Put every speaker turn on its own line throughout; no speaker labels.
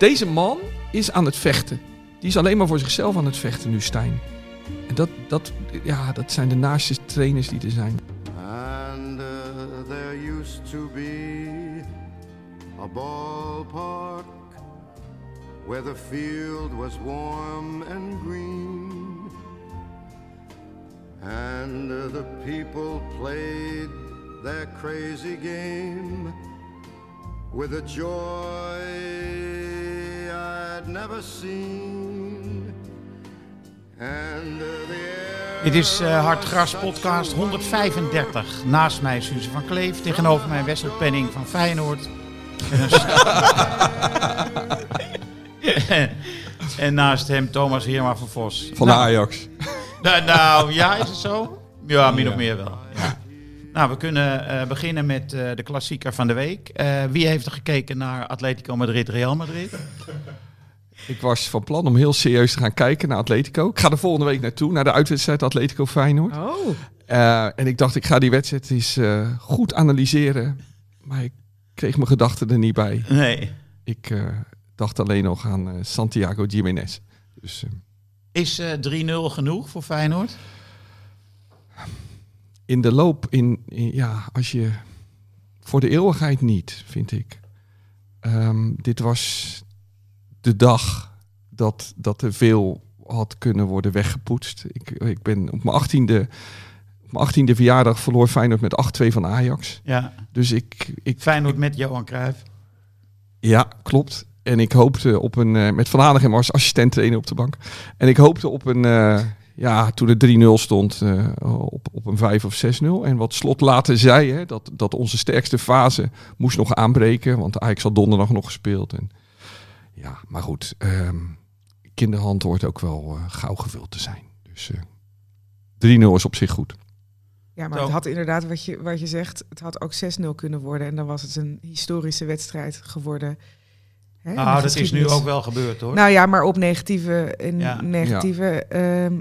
Deze man is aan het vechten. Die is alleen maar voor zichzelf aan het vechten nu, Stijn. En dat, dat, ja, dat zijn de naaste trainers die er zijn.
And uh, there used to be a ballpark where the field was warm and green. And uh, the people played their crazy game with a joy I'd never seen. And uh, the air
Dit is uh, Hartgras podcast 135. Naast mij Suze van Kleef, tegenover mij Wessel Penning van Feyenoord. En, naast hem Thomas Heerma van Vos.
Van
nou,
Ajax.
nou, nou, ja, is het zo? Ja, min of meer wel. Nou, we kunnen eh, beginnen met eh, de klassieker van de week. Eh, wie heeft er gekeken naar Atletico Madrid, Real Madrid?
Ik was van plan om heel serieus te gaan kijken naar Atletico. Ik ga er volgende week naartoe, naar de uitwedstrijd Atletico Feyenoord.
Oh,
Eh, en ik dacht, ik ga die wedstrijd eens eh, goed analyseren. Maar ik kreeg mijn gedachten er niet bij.
Nee.
Ik eh, dacht alleen nog aan eh, Santiago Jiménez. Dus
Is eh 3-0 genoeg voor Feyenoord?
In de loop, in, in- ja, als je voor de eeuwigheid niet, vind ik. Ehm, dit was de dag dat, dat er veel had kunnen worden weggepoetst. Ik, ik ben op mijn achttiende, op mijn achttiende verjaardag verloor Feyenoord met 8-2 van Ajax.
Ja.
Dus ik, ik,
Feyenoord met Johan Cruijff.
Ja, klopt. En ik hoopte op een, eh, met Van Hanegem als assistent trainer op de bank. En ik hoopte op een, eh, ja, toen het 3-0 stond, eh, op, op een 5 of 6-0. En wat Slot later zei, hè, dat, dat onze sterkste fase moest nog aanbreken. Want Ajax had donderdag nog gespeeld. En, ja, maar goed, ehm, kinderhand hoort ook wel eh, gauw gevuld te zijn. Dus eh 3-0 is op zich goed.
ja, maar
Zo.
het had inderdaad wat je, wat je zegt, het had ook 6-0 kunnen worden. En dan was het een historische wedstrijd geworden. Hè,
Nou, dat is nu ook wel gebeurd hoor.
Nou ja, maar op negatieve, in
Ja.
negatieve ehm,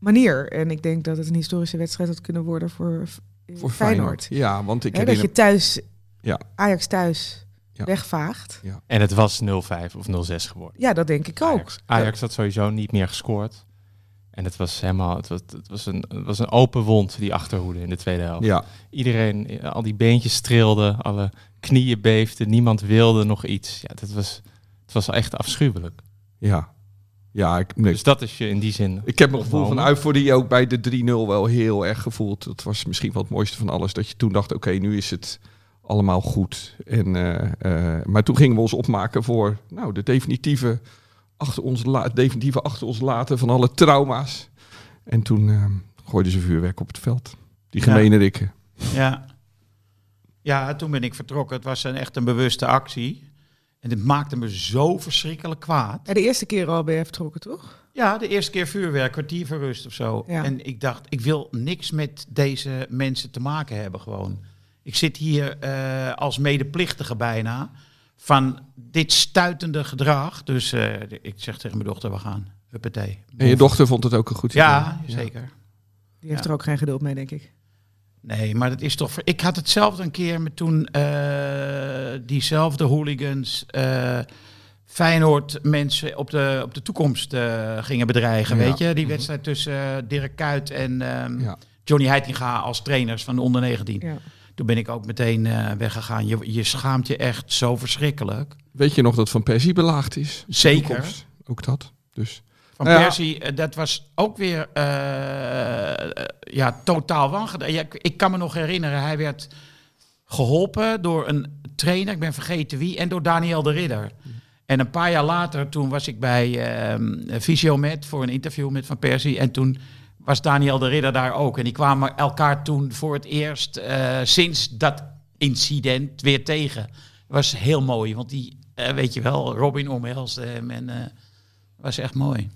manier. En ik denk dat het een historische wedstrijd had kunnen worden voor,
Voor
Feyenoord.
Ja, want ik
dat je thuis,
Ja.
Ajax thuis,
Ja.
wegvaagt.
En het was 0-5 of 0-6 geworden.
Ja, dat denk ik ook.
Ajax, Ajax had sowieso niet meer gescoord. En het was helemaal, het was, het was, een, het was een open wond, die achterhoede in de tweede helft.
Ja,
Iedereen, eh, al die beentjes trilden, alle knieën beefden, niemand wilde nog iets. Ja, dat was, het was echt afschuwelijk.
ja. Ja, ik, nee,
Dus dat is je in die zin.
Ik heb mijn gevoel van euforie ook bij de 3-0 wel heel erg gevoeld. Dat was misschien wel het mooiste van alles. Dat je toen dacht, oké, nu is het allemaal goed. En, eh, eh, maar toen gingen we ons opmaken voor nou, de definitieve achter ons, la- definitieve achter ons laten van alle trauma's. En toen eh, gooiden ze vuurwerk op het veld. Die
Ja.
gemene rikken.
Ja. ja, toen ben ik vertrokken. Het was een, echt een bewuste actie. En het maakte me zo verschrikkelijk kwaad.
Ja, de eerste keer al ben je vertrokken, toch?
Ja, de eerste keer vuurwerk, kwartier voor rust of zo.
Ja.
En ik dacht, ik wil niks met deze mensen te maken hebben gewoon. Ik zit hier eh, als medeplichtige bijna van dit stuitende gedrag. Dus eh, ik zeg tegen mijn dochter, we gaan. Huppatee.
En je dochter vond het ook een goed idee.
Ja, zeker.
Die heeft
Ja.
er ook geen geduld mee, denk ik.
Nee, maar dat is toch. Ik had hetzelfde een keer met toen eh, diezelfde hooligans. eh Feyenoord mensen op de, op de toekomst eh, gingen bedreigen.
Ja.
Weet je, die wedstrijd tussen Dirk Kuyt en ehm,
Ja.
Johnny Heitinga als trainers van de onder 19.
Ja.
Toen ben ik ook meteen eh, weggegaan. Je, je schaamt je echt zo verschrikkelijk.
Weet je nog dat Van Persie belaagd is?
Zeker.
Ook dat. Dus
Van
ja.
Persie, eh, dat was ook weer eh, ja, totaal wangedaan. Ja, ik, ik kan me nog herinneren, hij werd geholpen door een trainer, ik ben vergeten wie, en door Daniel de Ridder. En een paar jaar later, toen was ik bij Fysiomet voor een interview met Van Persie. En toen was Daniel de Ridder daar ook. En die kwamen elkaar toen voor het eerst eh, sinds dat incident weer tegen. was heel mooi, want die weet je wel, Robin omhelsde hem en was echt mooi.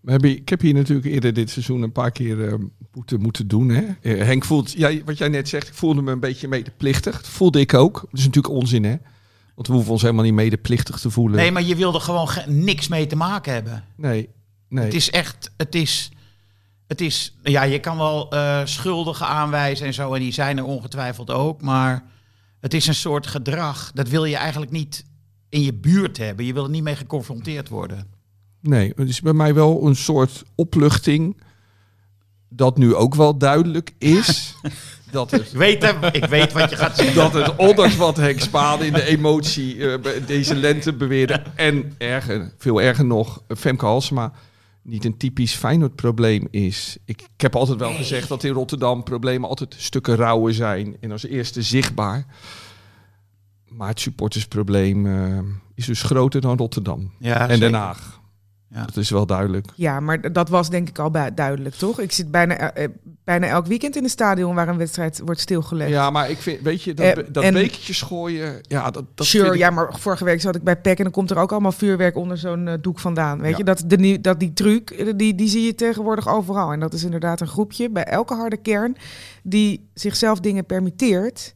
We hebben, ik heb hier natuurlijk eerder dit seizoen een paar keer eh, moeten, moeten doen. Hè? Eh, Henk voelt, ja, wat jij net zegt, ik voelde me een beetje medeplichtig. Dat voelde ik ook. Dat is natuurlijk onzin, hè? Want we hoeven ons helemaal niet medeplichtig te voelen.
Nee, maar je wilde gewoon ge- niks mee te maken hebben.
nee. nee.
Het is echt, het is, het is, ja, je kan wel eh, schuldigen aanwijzen en zo, en die zijn er ongetwijfeld ook, maar het is een soort gedrag, dat wil je eigenlijk niet in je buurt hebben. Je wil er niet mee geconfronteerd worden.
Nee, het is bij mij wel een soort opluchting. Dat nu ook wel duidelijk is. dat het
Ik weet, hem, ik weet wat je gaat zeggen.
dat het ondanks wat Henk Spaan in de emotie eh, deze lente beweerde en erger, veel erger nog, Femke Halsema niet een typisch Feyenoord probleem is. Ik, ik heb altijd wel gezegd dat in Rotterdam problemen altijd stukken rauwer zijn en als eerste zichtbaar. Maar het supportersprobleem eh, is dus groter dan Rotterdam
Ja,
en
zeker.
Den Haag.
Ja.
Dat is wel duidelijk.
Ja, maar dat was denk ik al duidelijk, toch? Ik zit bijna, eh, eh, bijna elk weekend in een stadion waar een wedstrijd wordt stilgelegd.
Ja, maar ik vind, weet je, dat,
Eh,
dat
en-
bekertjes gooien, ja, dat, dat
sure,
vind ik-
ja, maar vorige week zat ik bij PEC en dan komt er ook allemaal vuurwerk onder zo'n eh, doek vandaan. Weet
Ja.
je, dat, de, dat die truc, die, die zie je tegenwoordig overal. En dat is inderdaad een groepje bij elke harde kern die zichzelf dingen permitteert.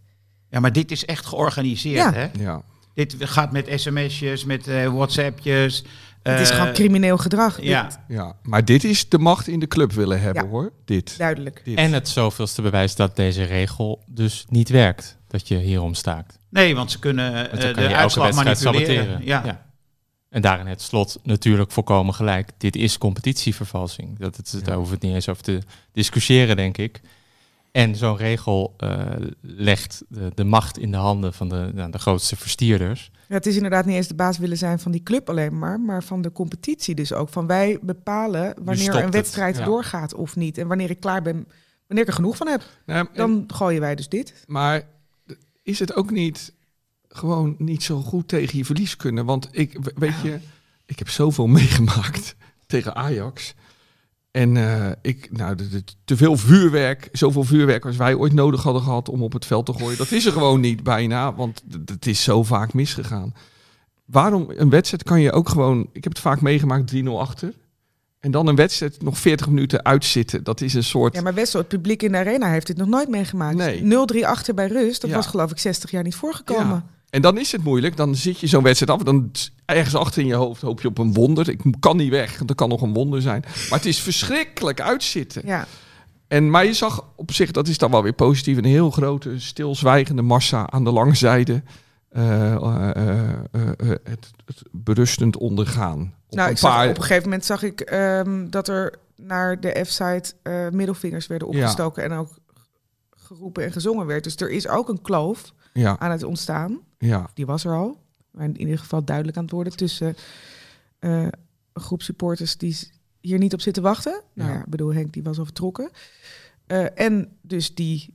Ja, maar dit is echt georganiseerd,
Ja.
hè?
Ja.
Dit gaat met sms'jes, met eh, whatsappjes.
Het is
eh,
gewoon crimineel gedrag.
Ja,
Ja, maar dit is de macht in de club willen hebben,
Ja.
hoor. Dit.
duidelijk.
dit.
En het zoveelste bewijs dat deze regel dus niet werkt. Dat je hierom staakt.
nee, want ze kunnen eh,
Want dan kan
de uitslag manipuleren.
saboteren.
Ja.
En daarin het slot natuurlijk volkomen gelijk. Dit is competitievervalsing. Dat het, Daar hoeven we het niet eens over te discussiëren, denk ik. En zo'n regel eh, legt de, de macht in de handen van de, nou, de grootste verstierders.
Ja, het is inderdaad niet eens de baas willen zijn van die club alleen maar, maar van de competitie dus ook. Van wij bepalen wanneer een wedstrijd
ja.
doorgaat of niet. En wanneer ik klaar ben, wanneer ik er genoeg van heb,
en-
dan gooien wij dus dit.
Maar is het ook niet gewoon niet zo goed tegen je verlies kunnen? Want ik, we- weet je, ik heb zoveel meegemaakt tegen Ajax. En eh, ik, nou, de, de- te veel vuurwerk, zoveel vuurwerk als wij ooit nodig hadden gehad om op het veld te gooien, dat is er gewoon niet bijna, want het is zo vaak misgegaan. Waarom een wedstrijd kan je ook gewoon, ik heb het vaak meegemaakt, 3-0 achter. En dan een wedstrijd nog 40 minuten uitzitten. Dat is een soort.
Ja, maar Wessel, het publiek in de arena heeft dit nog nooit meegemaakt.
Nee.
0-3 achter bij rust, dat
Ja.
was geloof ik 60 jaar niet voorgekomen.
Ja. En dan is het moeilijk. Dan zit je zo'n wedstrijd af. Dan ergens achter in je hoofd hoop je op een wonder. Ik kan niet weg. want Er kan nog een wonder zijn. Maar het is verschrikkelijk uitzitten.
Ja.
En, maar je zag op zich, dat is dan wel weer positief, een heel grote stilzwijgende massa aan de lange zijde. eh, eh, eh, het, het berustend ondergaan. Op
Nou,
een
zag, op een gegeven moment zag ik ehm, dat er naar de F-site middelvingers werden
Ja.
opgestoken en ook geroepen en gezongen werd. Dus er is ook een kloof
ja,
aan het ontstaan.
Ja,
Die was er al. Maar in ieder geval duidelijk aan het worden tussen eh, een groep supporters die hier niet op zitten wachten. Nou
Ja.
ik bedoel, Henk die was al vertrokken. Eh, en dus die,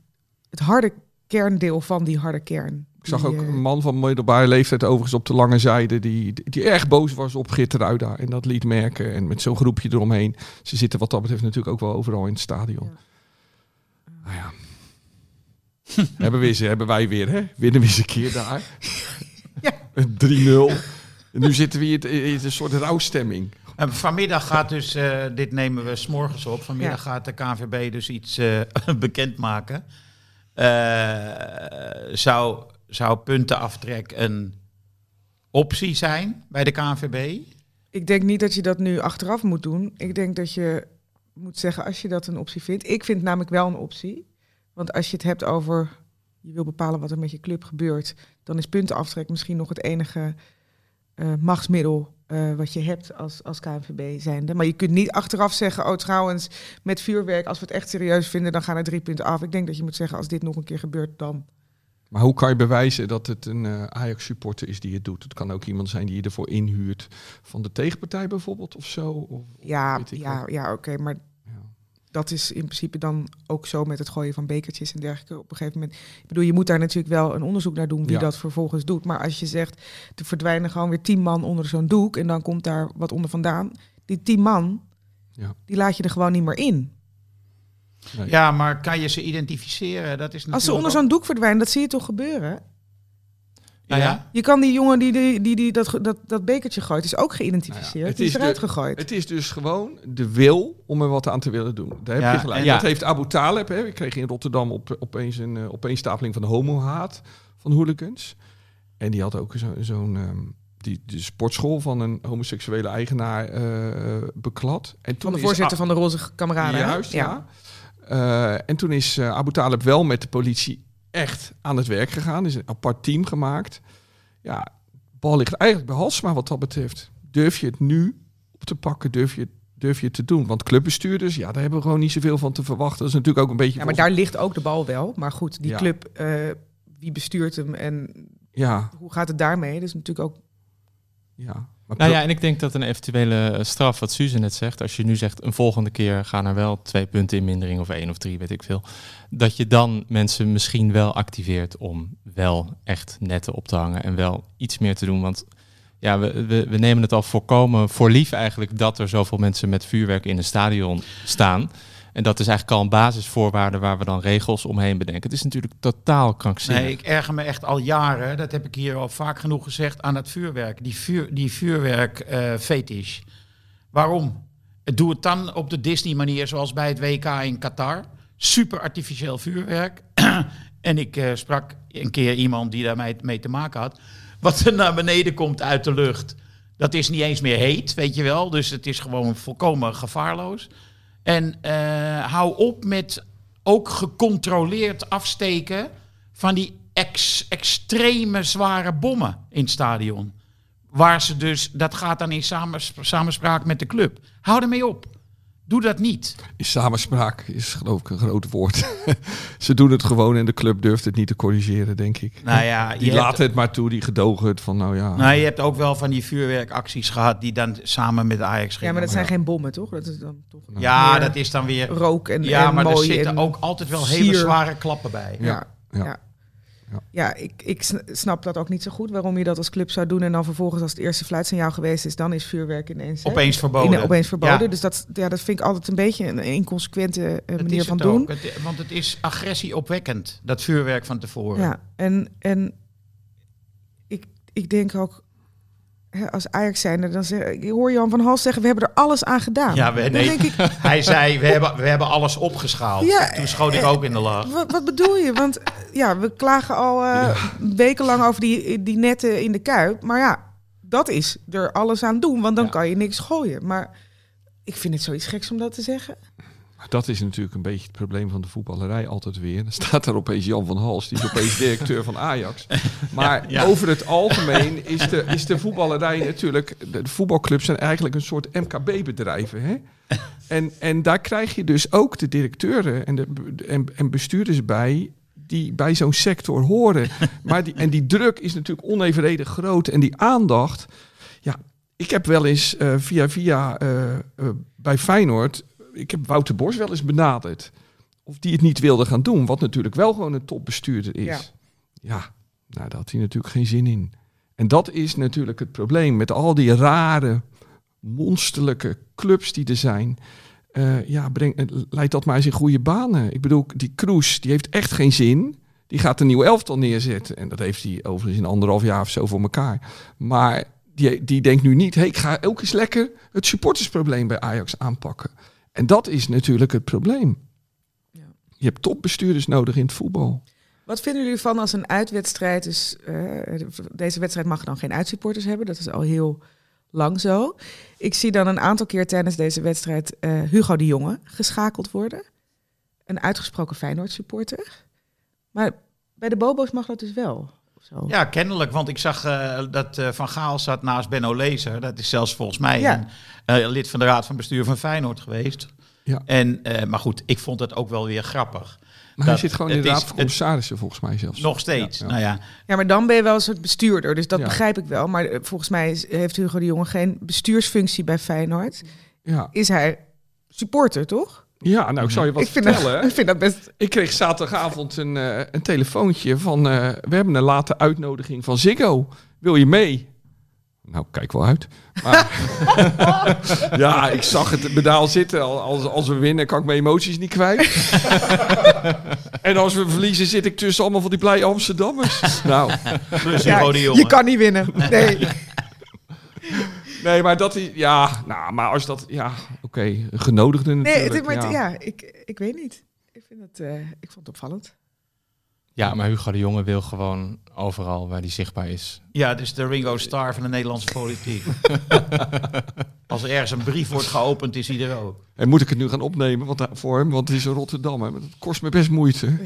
het harde kerndeel van die harde kern.
Ik zag
Die,
ook
eh,
een man van middelbare leeftijd overigens op de lange zijde... die, die erg boos was op Gitteruida en dat liet merken. En met zo'n groepje eromheen. Ze zitten wat dat betreft natuurlijk ook wel overal in het stadion.
Ja.
Nou ja. hebben, we eens, hebben wij weer, hè? Winnen we eens een keer daar.
Ja.
Een 3-0. En nu zitten we hier in een soort rouwstemming.
En vanmiddag gaat dus, eh, dit nemen we s'morgens op, vanmiddag gaat de KNVB dus iets eh bekendmaken. Eh, zou, zou puntenaftrek een optie zijn bij de KNVB?
Ik denk niet dat je dat nu achteraf moet doen. Ik denk dat je moet zeggen als je dat een optie vindt. Ik vind het namelijk wel een optie. Want als je het hebt over je wil bepalen wat er met je club gebeurt, dan is puntenaftrek misschien nog het enige eh, machtsmiddel eh, wat je hebt als, als KNVB zijnde. Maar je kunt niet achteraf zeggen, oh trouwens, met vuurwerk, als we het echt serieus vinden, dan gaan er drie punten af. Ik denk dat je moet zeggen, als dit nog een keer gebeurt, dan.
Maar hoe kan je bewijzen dat het een eh, Ajax-supporter is die het doet? Het kan ook iemand zijn die je ervoor inhuurt van de tegenpartij bijvoorbeeld of zo. Of,
Ja, ja,
wat.
ja oké, maar. Dat is in principe dan ook zo met het gooien van bekertjes en dergelijke. Op een gegeven moment, ik bedoel, je moet daar natuurlijk wel een onderzoek naar doen wie
Ja.
dat vervolgens doet. Maar als je zegt, er verdwijnen gewoon weer tien man onder zo'n doek en dan komt daar wat onder vandaan. Die tien man,
Ja.
die laat je er gewoon niet meer in.
Nee.
Ja, maar kan je ze identificeren? Dat is
Als ze
natuurlijk
onder zo'n doek verdwijnen, dat zie je toch gebeuren?
Nou ja.
Je kan die jongen die, die, die, die dat, dat, dat bekertje gooit, is ook geïdentificeerd.
Nou ja, het
die is
is
eruit
de-
gegooid.
Het is dus gewoon de wil om er wat aan te willen doen. Daar heb
Ja,
je gelijk.
en.
Dat heeft Abu Taleb. Hè. Ik kreeg in Rotterdam op, opeens een uh, opeenstapeling van de homohaat van hooligans. En die had ook zo- zo'n ehm, die, de sportschool van een homoseksuele eigenaar eh, beklad. En toen
van de voorzitter van de Roze Kameraden.
Juist, ja. Eh, en toen is eh, Abu Talib wel met de politie echt aan het werk gegaan. Is een apart team gemaakt. Ja, bal ligt eigenlijk bij Halsma wat dat betreft. Durf je het nu op te pakken? Durf je, durf je het te doen? Want clubbestuurders, ja, daar hebben we gewoon niet zoveel van te verwachten. Dat is natuurlijk ook een beetje...
Ja, maar daar ligt ook de bal wel. Maar goed, die
Ja.
club, eh, wie bestuurt hem en
Ja,
hoe gaat het daarmee? Dat is natuurlijk ook...
ja. Maar
Nou ja, en ik denk dat een eventuele eh, straf, wat Suze net zegt, als je nu zegt een volgende keer gaan er wel twee punten in mindering of één of drie, weet ik veel, dat je dan mensen misschien wel activeert om wel echt netten op te hangen en wel iets meer te doen. Want ja, we, we, we nemen het al voorkomen voor lief eigenlijk dat er zoveel mensen met vuurwerk in een stadion staan. En dat is eigenlijk al een basisvoorwaarde waar we dan regels omheen bedenken. Het is natuurlijk totaal krankzinnig.
Nee, ik erger me echt al jaren, dat heb ik hier al vaak genoeg gezegd, aan het vuurwerk. Die, die vuurwerk eh fetish. Waarom? Doe het dan op de Disney-manier zoals bij het WK in Qatar. Super artificieel vuurwerk. en ik eh, sprak een keer iemand die daarmee mee te maken had. Wat er naar beneden komt uit de lucht. Dat is niet eens meer heet, weet je wel. Dus het is gewoon volkomen gevaarloos. En eh, hou op met ook gecontroleerd afsteken van die ex, extreme zware bommen in het stadion. Waar ze dus, dat gaat dan in samens, samenspraak met de club. Hou ermee op. Doe dat niet.
is samenspraak is geloof ik een groot woord. Ze doen het gewoon en de club durft het niet te corrigeren, denk ik.
Nou ja,
Die
hebt-
laten het maar toe, die gedogen het van nou ja.
Nou, je hebt ook wel van die vuurwerkacties gehad die dan samen met Ajax
Ja,
gingen.
maar dat zijn geen bommen, toch? Dat is dan toch
Ja, dat is dan weer...
rook en,
Ja,
en
maar er zitten
en
ook altijd wel hele zware klappen bij.
Ja,
Ja,
ja.
Ja.
ik, ik sn- snap dat ook niet zo goed. Waarom je dat als club zou doen en dan vervolgens als het eerste fluitsignaal geweest is, dan is vuurwerk ineens, hè,
Opeens verboden.
in- opeens verboden.
Ja.
Dus dat, ja, dat vind ik altijd een beetje een inconsequente eh, manier van doen.
Het- want het is agressie opwekkend, dat vuurwerk van tevoren.
Ja, en, en ik, ik denk ook, als Ajax zijnde, dan zeg, ik hoor Jan van Hals zeggen, we hebben er alles aan gedaan.
Ja, we, nee,
denk ik,
hij zei, we hebben, we hebben alles opgeschaald.
Ja,
Toen schoot ik ook in de lach.
wat, wat bedoel je? Want eh, ja, we klagen al eh, wekenlang over die, die netten in de Kuip. Maar ja, dat is er alles aan doen, want dan
Ja.
kan je niks gooien. Maar ik vind het zoiets geks om dat te zeggen.
Dat is natuurlijk een beetje het probleem van de voetballerij altijd weer. Dan staat daar opeens Jan van Hals, die is opeens directeur van Ajax. Maar
Ja, ja.
over het algemeen is de, is de voetballerij natuurlijk... De, de voetbalclubs zijn eigenlijk een soort MKB-bedrijven. Hè? En, en daar krijg je dus ook de directeuren en, de, en, en bestuurders bij... die bij zo'n sector horen. Maar die, en die druk is natuurlijk onevenredig groot. En die aandacht... Ja, ik heb wel eens eh, via via eh, eh, bij Feyenoord ik heb Wouter Bos wel eens benaderd. Of die het niet wilde gaan doen. Wat natuurlijk wel gewoon een topbestuurder is.
Ja.
Ja, nou daar had hij natuurlijk geen zin in. En dat is natuurlijk het probleem. Met al die rare, monsterlijke clubs die er zijn. Eh, ja, breng, eh, leid dat maar eens in goede banen. Ik bedoel, die Kroes, die heeft echt geen zin. Die gaat een nieuw elftal neerzetten. En dat heeft hij overigens in anderhalf jaar of zo voor elkaar. Maar die, die denkt nu niet... Hey, ik ga ook eens lekker het supportersprobleem bij Ajax aanpakken. En dat is natuurlijk het probleem.
Ja.
Je hebt topbestuurders nodig in het voetbal.
Wat vinden jullie van als een uitwedstrijd, dus eh, deze wedstrijd mag dan geen uitsupporters hebben, dat is al heel lang zo. Ik zie dan een aantal keer tijdens deze wedstrijd eh, Hugo de Jonge geschakeld worden. Een uitgesproken Feyenoord supporter. Maar bij de Bobo's mag dat dus wel. Of Zo.
Ja, kennelijk. Want ik zag eh, dat eh, Van Gaal zat naast Benno Lezer. Dat is zelfs volgens mij
Ja.
een eh, lid van de Raad van Bestuur van Feyenoord geweest.
Ja.
En, eh, maar goed, ik vond het ook wel weer grappig.
Maar
Dat-
hij zit gewoon in de raad
is-
van commissarissen volgens mij zelfs.
Nog steeds.
Ja, ja.
Nou ja,
Ja, maar dan ben je wel een soort bestuurder, dus dat
Ja.
begrijp ik wel. Maar volgens mij is- heeft Hugo de Jonge geen bestuursfunctie bij Feyenoord.
Ja,
Is hij supporter, toch?
Ja nou ik zal je wat
ik, vind
vertellen.
dat, ik vind dat best...
Ik kreeg zaterdagavond een, eh, een telefoontje van... eh, we hebben een late uitnodiging van Ziggo. Wil je mee? Nou, kijk wel uit. Maar, ja, ik zag het medaal zitten. Al- Als, als we winnen, kan ik mijn emoties niet kwijt. en als we verliezen, zit ik tussen allemaal van die blij Amsterdammers. Nou,
Ja, je kan niet winnen. Nee.
Nee, maar dat is... Ja, nou, maar als dat... Ja, oké, genodigde
Nee,
natuurlijk.
het, maar het-
ja.
ja, ik, ik weet niet. Ik, vind het, eh, ik vond het opvallend.
Ja, maar Hugo de Jonge wil gewoon overal waar hij zichtbaar is.
Ja, dus de Ringo Starr van de Nederlandse politiek. Als er ergens een brief wordt geopend, is hij er ook.
En moet ik het nu gaan opnemen want, voor hem? Want het is in Rotterdam. Hè? Dat kost me best moeite.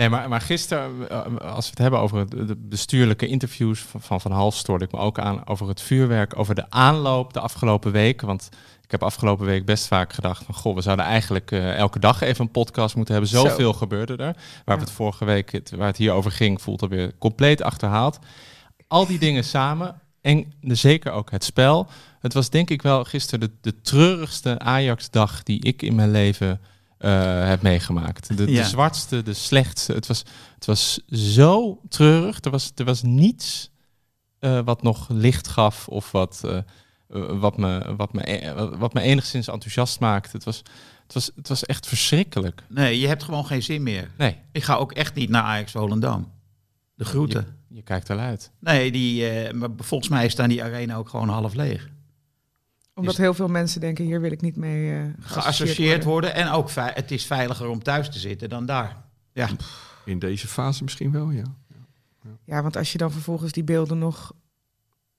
Nee, maar, maar gisteren, eh, als we het hebben over de bestuurlijke interviews van Van, van Hals, stoorde ik me ook aan over het vuurwerk, over de aanloop de afgelopen week. Want ik heb afgelopen week best vaak gedacht van, goh, we zouden eigenlijk eh, elke dag even een podcast moeten hebben.
Zo.
Zoveel gebeurde er. Waar we het vorige week, het, waar het hier over ging, voelt alweer compleet achterhaald. Al die dingen samen en zeker ook het spel. Het was denk ik wel gisteren de, de treurigste Ajax-dag die ik in mijn leven eh, heb meegemaakt. De,
Ja.
de zwartste, de slechtste. Het was, het was zo treurig. Er was, er was niets eh, wat nog licht gaf of wat, eh, wat, me, wat, me, wat me enigszins enthousiast maakte. Het was, het, was, het was echt verschrikkelijk.
Nee, je hebt gewoon geen zin meer.
Nee,
Ik ga ook echt niet naar Ajax Volendam. De groeten.
je kijkt er uit.
Nee, die, maar volgens mij staan die arena ook gewoon half leeg.
Omdat heel veel mensen denken, hier wil ik niet mee eh,
Geassocieerd worden. En ook het is veiliger om thuis te zitten dan daar. Ja,
In deze fase misschien wel, ja.
Ja, want als je dan vervolgens die beelden nog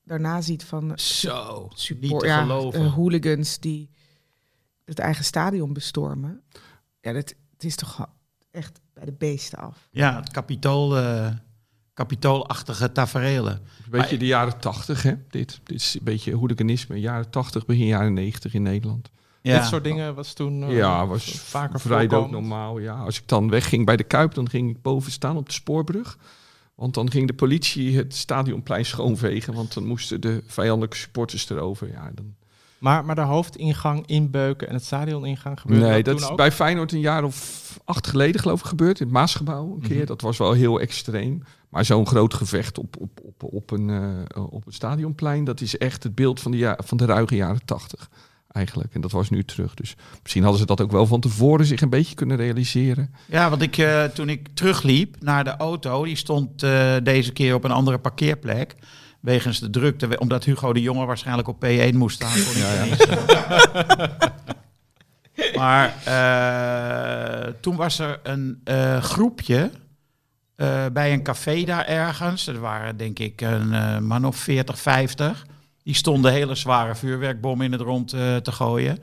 daarna ziet van
zo. niet
support,
te
ja,
geloven.
eh, hooligans die het eigen stadion bestormen. Ja, dat, het is toch echt bij de beesten af.
ja, het kapitool, eh kapitoolachtige tafereelen.
Een beetje
Maar-
de jaren tachtig, hè? Dit, dit is een beetje hooliganisme. Jaren tachtig, begin jaren negentig in Nederland.
Ja.
Dit soort dingen was toen eh,
ja, was
vaker
vrij normaal. Ja. Als ik dan wegging bij de Kuip, dan ging ik boven staan op de spoorbrug. Want dan ging de politie het stadionplein schoonvegen. Want dan moesten de vijandelijke supporters erover. Ja, dan...
Maar, maar de hoofdingang inbeuken en het stadioningang gebeurde
Nee,
dat
is
ook?
bij Feyenoord een jaar of acht geleden geloof ik gebeurd. In het Maasgebouw een keer.
Mhm.
Dat was wel heel extreem. Maar zo'n groot gevecht op, op, op, op, een, eh, op een stadionplein... dat is echt het beeld van de, ja, van de ruige jaren tachtig. Eigenlijk. En dat was nu terug. Dus misschien hadden ze dat ook wel van tevoren zich een beetje kunnen realiseren.
Ja, want ik, eh, toen ik terugliep naar de auto, die stond eh, deze keer op een andere parkeerplek. Wegens de drukte, omdat Hugo de Jonge waarschijnlijk op P1 moest staan. kon niet eens. maar toen was er een groepje eh, bij een café daar ergens. Er waren denk ik een eh, man of 40, 50. Die stonden hele zware vuurwerkbommen in het rond eh, te gooien.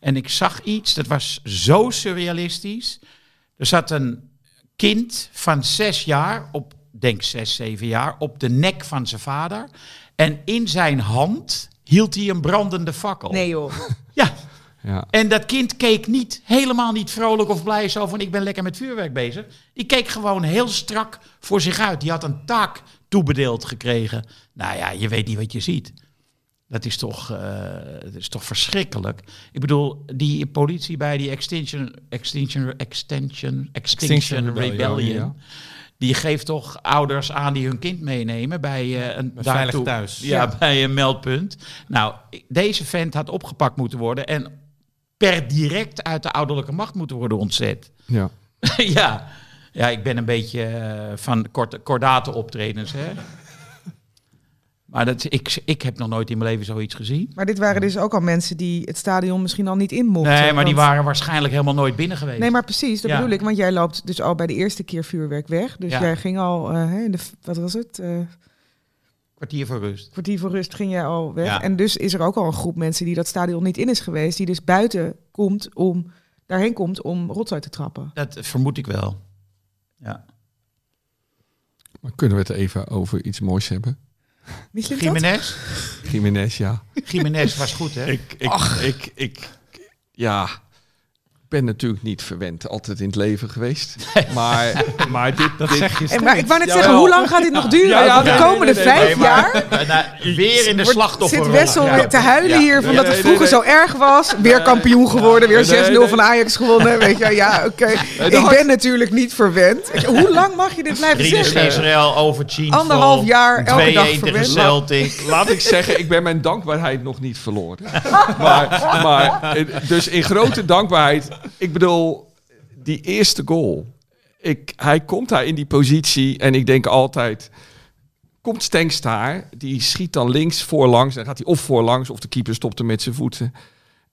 En ik zag iets, dat was zo surrealistisch. Er zat een kind van zes jaar, op, denk zes, zeven jaar, op de nek van zijn vader. En in zijn hand hield hij een brandende fakkel.
Nee joh.
Ja,
Ja.
en dat kind keek niet, helemaal niet vrolijk of blij zo van ik ben lekker met vuurwerk bezig. Die keek gewoon heel strak voor zich uit. Die had een taak toebedeeld gekregen. Nou ja, je weet niet wat je ziet. Dat is toch, eh, dat is toch verschrikkelijk. Ik bedoel, die politie bij die Extinction, Extinction, Extension, Extinction,
Extinction
Rebellion,
Rebellion,
ja.
die geeft toch ouders aan die hun kind meenemen bij eh, een daartoe-
thuis.
Ja, bij een meldpunt. Nou, deze vent had opgepakt moeten worden en per direct uit de ouderlijke macht moeten worden ontzet.
Ja.
ja. ja, ik ben een beetje eh, van korte, kordate optredens, hè. Maar dat, ik, ik heb nog nooit in mijn leven zoiets gezien.
Maar dit waren dus ook al mensen die het stadion misschien al niet in mochten.
Nee, maar die waren waarschijnlijk helemaal nooit binnen geweest.
Nee, maar precies, dat
Ja.
bedoel ik. Want jij loopt dus al bij de eerste keer vuurwerk weg. Dus
Ja.
jij ging al, eh, hè, in de, wat was het? Eh,
Kwartier voor rust.
kwartier voor rust ging jij al weg.
Ja.
En dus is er ook al een groep mensen die dat stadion niet in is geweest. Die dus buiten komt om, daarheen komt om rotzooi te trappen.
Dat vermoed ik wel. Ja.
Maar kunnen we het even over iets moois hebben?
Dat?
Jiménez?
Jiménez, ja.
Jiménez was goed, hè?
Ik, ik, ik, ik, ja. Ben natuurlijk niet verwend, altijd in het leven geweest. Maar, maar dit,
Dat
dit-
zeg je
En maar ik wou net zeggen, hoe lang gaat dit nog duren?
Ja, ja,
de komende
nee, nee,
vijf
nee, maar-
jaar
nou, weer in de slachtofferrol.
zit Wessel
Ja.
weer te huilen
Ja.
hier van
Nee,
dat het vroeger
nee,
zo erg was. Weer kampioen geworden, weer
Nee,
6-0
nee.
van Ajax gewonnen. Weet je, ja, oké. Ik ben natuurlijk niet verwend. Hoe lang mag je dit blijven zeggen?
Israël over Chiefs.
Anderhalf jaar, elke dag
2-1 tegen
verwend.
Celtic.
Laat ik zeggen, ik ben mijn dankbaarheid nog niet verloren. Maar, maar eh, dus in grote dankbaarheid, ik bedoel, die eerste goal. Ik, hij komt daar in die positie en ik denk altijd, komt Stenks daar, die schiet dan links voorlangs, dan gaat hij of voorlangs of de keeper stopt hem met zijn voeten.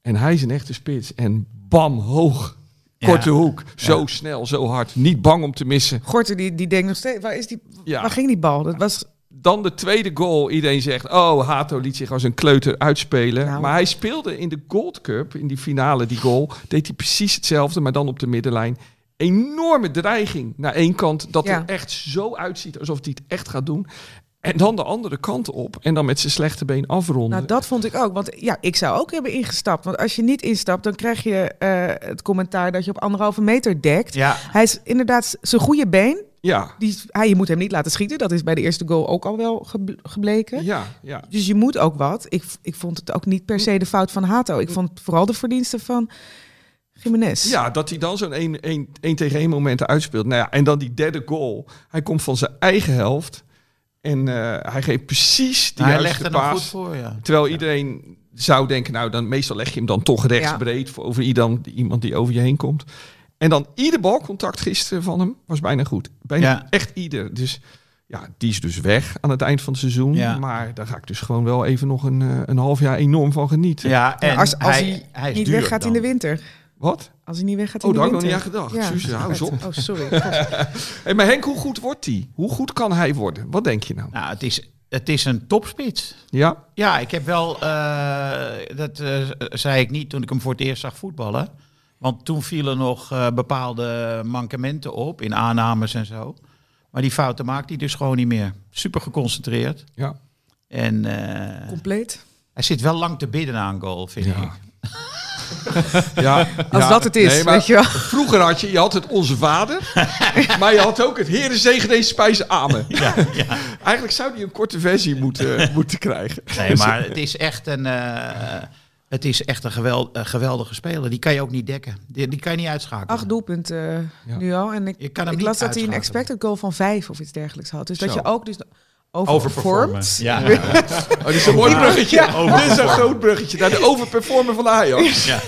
En hij is een echte spits en bam, hoog,
Ja.
korte hoek, zo snel, zo hard, niet bang om te missen.
Gorten die, die denkt nog steeds, waar, is die,
Ja.
waar ging die bal? Dat was,
Dan de tweede goal. Iedereen zegt, oh, Hato liet zich als een kleuter uitspelen.
Nou.
Maar hij speelde in de Gold Cup, in die finale, die goal. Deed hij precies hetzelfde, maar dan op de middenlijn. Enorme dreiging naar één kant. Dat
Ja.
er echt zo uitziet alsof hij het echt gaat doen. En dan de andere kant op. En dan met zijn slechte been afronden.
nou, dat vond ik ook. Want ja, ik zou ook hebben ingestapt. Want als je niet instapt, dan krijg je eh, het commentaar dat je op anderhalve meter dekt.
Ja,
Hij is inderdaad zijn goede been.
Ja,
Die, hij, je moet hem niet laten schieten. Dat is bij de eerste goal ook al wel gebl- gebleken.
ja, ja.
Dus je moet ook wat. Ik, ik vond het ook niet per se de fout van Hato. Ik vond vooral de verdiensten van Jiménez.
Ja, dat hij dan zo'n 1 tegen 1 momenten uitspeelt. Nou ja, en dan die derde goal. Hij komt van zijn eigen helft. En eh, hij geeft precies die
Nou, hij legt er
paas.
goed voor, ja.
Terwijl iedereen zou denken, nou dan meestal leg je hem dan toch rechtsbreed voor over iemand die over je heen komt. En dan ieder balcontact gisteren van hem was bijna goed. Bijna
Ja.
echt ieder. Dus ja, die is dus weg aan het eind van het seizoen.
Ja.
Maar daar ga ik dus gewoon wel even nog een, eh, een half jaar enorm van genieten.
Ja, en
Ja, als als hij,
hij,
niet weggaat in de winter.
Wat?
Als hij niet weggaat in
Oh,
de
daar had ik nog
winter.
niet aan gedacht. Suus, hou eens op.
Oh, sorry.
Hey, maar Henk, hoe goed wordt hij? Hoe goed kan hij worden? Wat denk je nou?
Nou, het is, het is een topspits.
Ja?
Ja, ik heb wel, eh, dat eh, zei ik niet toen ik hem voor het eerst zag voetballen. Want toen vielen nog eh, bepaalde mankementen op in aannames en zo. Maar die fouten maakt hij dus gewoon niet meer. Super geconcentreerd.
Ja.
En eh,
Compleet.
hij zit wel lang te bidden aan goal, vind
Ja.
ik.
ja.
Als
Ja.
dat het is,
Nee,
weet je wel.
Vroeger had je, je had het Onze Vader, maar je had ook het Heere zegen deze spijzen amen.
Ja, ja.
Eigenlijk zou die een korte versie moeten, moeten krijgen.
Nee, maar het is echt een, eh, het is echt een geweld, een geweldige speler. Die kan je ook niet dekken. Die, die kan je niet uitschakelen.
Acht doelpunten eh,
Ja.
nu al. En ik,
Je kan hem
ik
niet
las dat hij een expected goal van vijf of iets dergelijks had. Dus dat je ook dus
Overperformen.
overperformt.
Ja.
Oh, dit is een mooi bruggetje. Dit is een groot bruggetje naar de overperformer van de Ajax.
Ja.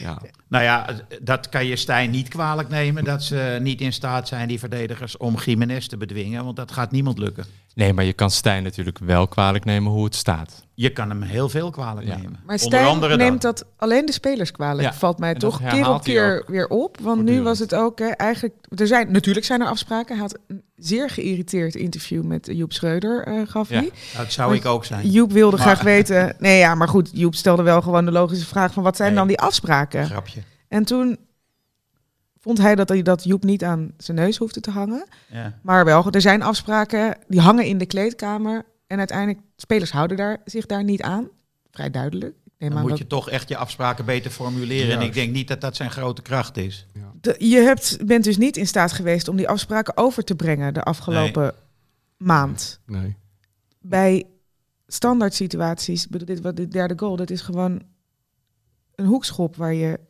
Ja.
Nou ja, dat kan je Stijn niet kwalijk nemen. Dat ze niet in staat zijn, die verdedigers, om Jiménez te bedwingen. Want dat gaat niemand lukken.
Nee, maar je kan Stijn natuurlijk wel kwalijk nemen hoe het staat.
Je kan hem heel veel kwalijk
Ja.
nemen.
Maar
Onder
Stijn
andere
neemt
dat.
dat alleen de spelers kwalijk.
Ja,
Valt mij
en
toch keer op keer weer op. Want nu was het ook hè, eigenlijk... Er zijn, natuurlijk zijn er afspraken. Hij had een zeer geïrriteerd interview met Joep Schreuder, eh, gaf
Ja.
hij.
Dat zou ik ook zijn.
Joep wilde
Maar-
graag weten... Nee, ja, maar goed. Joep stelde wel gewoon de logische vraag van... wat zijn
Nee.
dan die afspraken?
Grapje.
En toen vond hij dat, hij dat Joep niet aan zijn neus hoefde te hangen.
Ja.
Maar wel, er zijn afspraken die hangen in de kleedkamer. En uiteindelijk, spelers houden daar, zich daar niet aan. Vrij duidelijk. Ik neem
Dan
aan
moet
dat-
je toch echt je afspraken beter formuleren. En ik denk niet dat dat zijn grote kracht is.
De- je hebt, bent dus niet in staat geweest om die afspraken over te brengen de afgelopen maand.
Nee.
Bij standaard situaties, bedoel, dit wat de derde goal, dat is gewoon een hoekschop waar je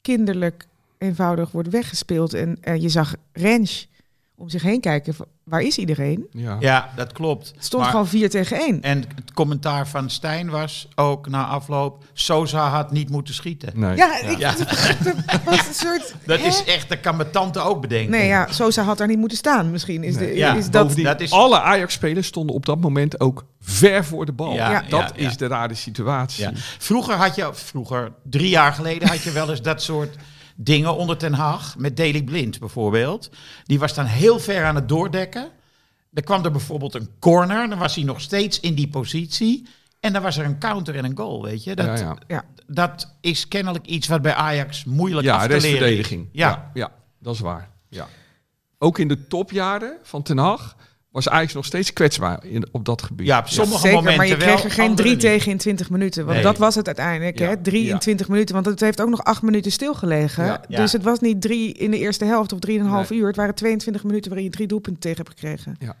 kinderlijk eenvoudig wordt weggespeeld. En eh, je zag Rens om zich heen kijken, van, waar is iedereen?
Ja.
Ja, dat klopt.
Het stond
Maar-
gewoon 4 tegen 1.
En het commentaar van Stijn was ook na afloop... Sosa had niet moeten schieten.
Nee.
Ja, ik,
Ja.
dat was een soort...
Dat
hè?
is echt, dat kan mijn tante ook bedenken.
Nee, ja, Sosa had daar niet moeten staan. Misschien is, de.
Ja,
is dat...
Is-
alle Ajax-spelers stonden op dat moment ook ver voor de bal.
Ja,
Ja.
Dat
ja, ja.
is de rare situatie.
Ja. Vroeger had je, vroeger, drie jaar geleden had je wel eens dat soort dingen onder Ten Haag. Met Daley Blind bijvoorbeeld. Die was dan heel ver aan het doordekken. Er kwam er bijvoorbeeld een corner. Dan was hij nog steeds in die positie. En dan was er een counter en een goal, weet je. Dat,
Ja, ja.
Ja.
dat is kennelijk iets wat bij Ajax moeilijk
Ja,
af te leren is. Ja.
Ja. ja, dat is waar. Ja. Ook in de topjaren van Ten Hag was Ajax nog steeds kwetsbaar in, op dat gebied.
Ja, op sommige
Zeker,
momenten
maar je
wel,
kreeg er geen drie
niet.
tegen in 20 minuten. Want
Nee.
dat was het uiteindelijk.
Ja,
Hè? Drie
ja.
in 20 minuten. Want het heeft ook nog acht minuten stilgelegen.
Ja.
Ja.
Dus het was niet drie in de eerste helft of drieënhalf
Nee.
uur. Het waren 22 minuten waarin je drie doelpunten tegen hebt gekregen.
Ja.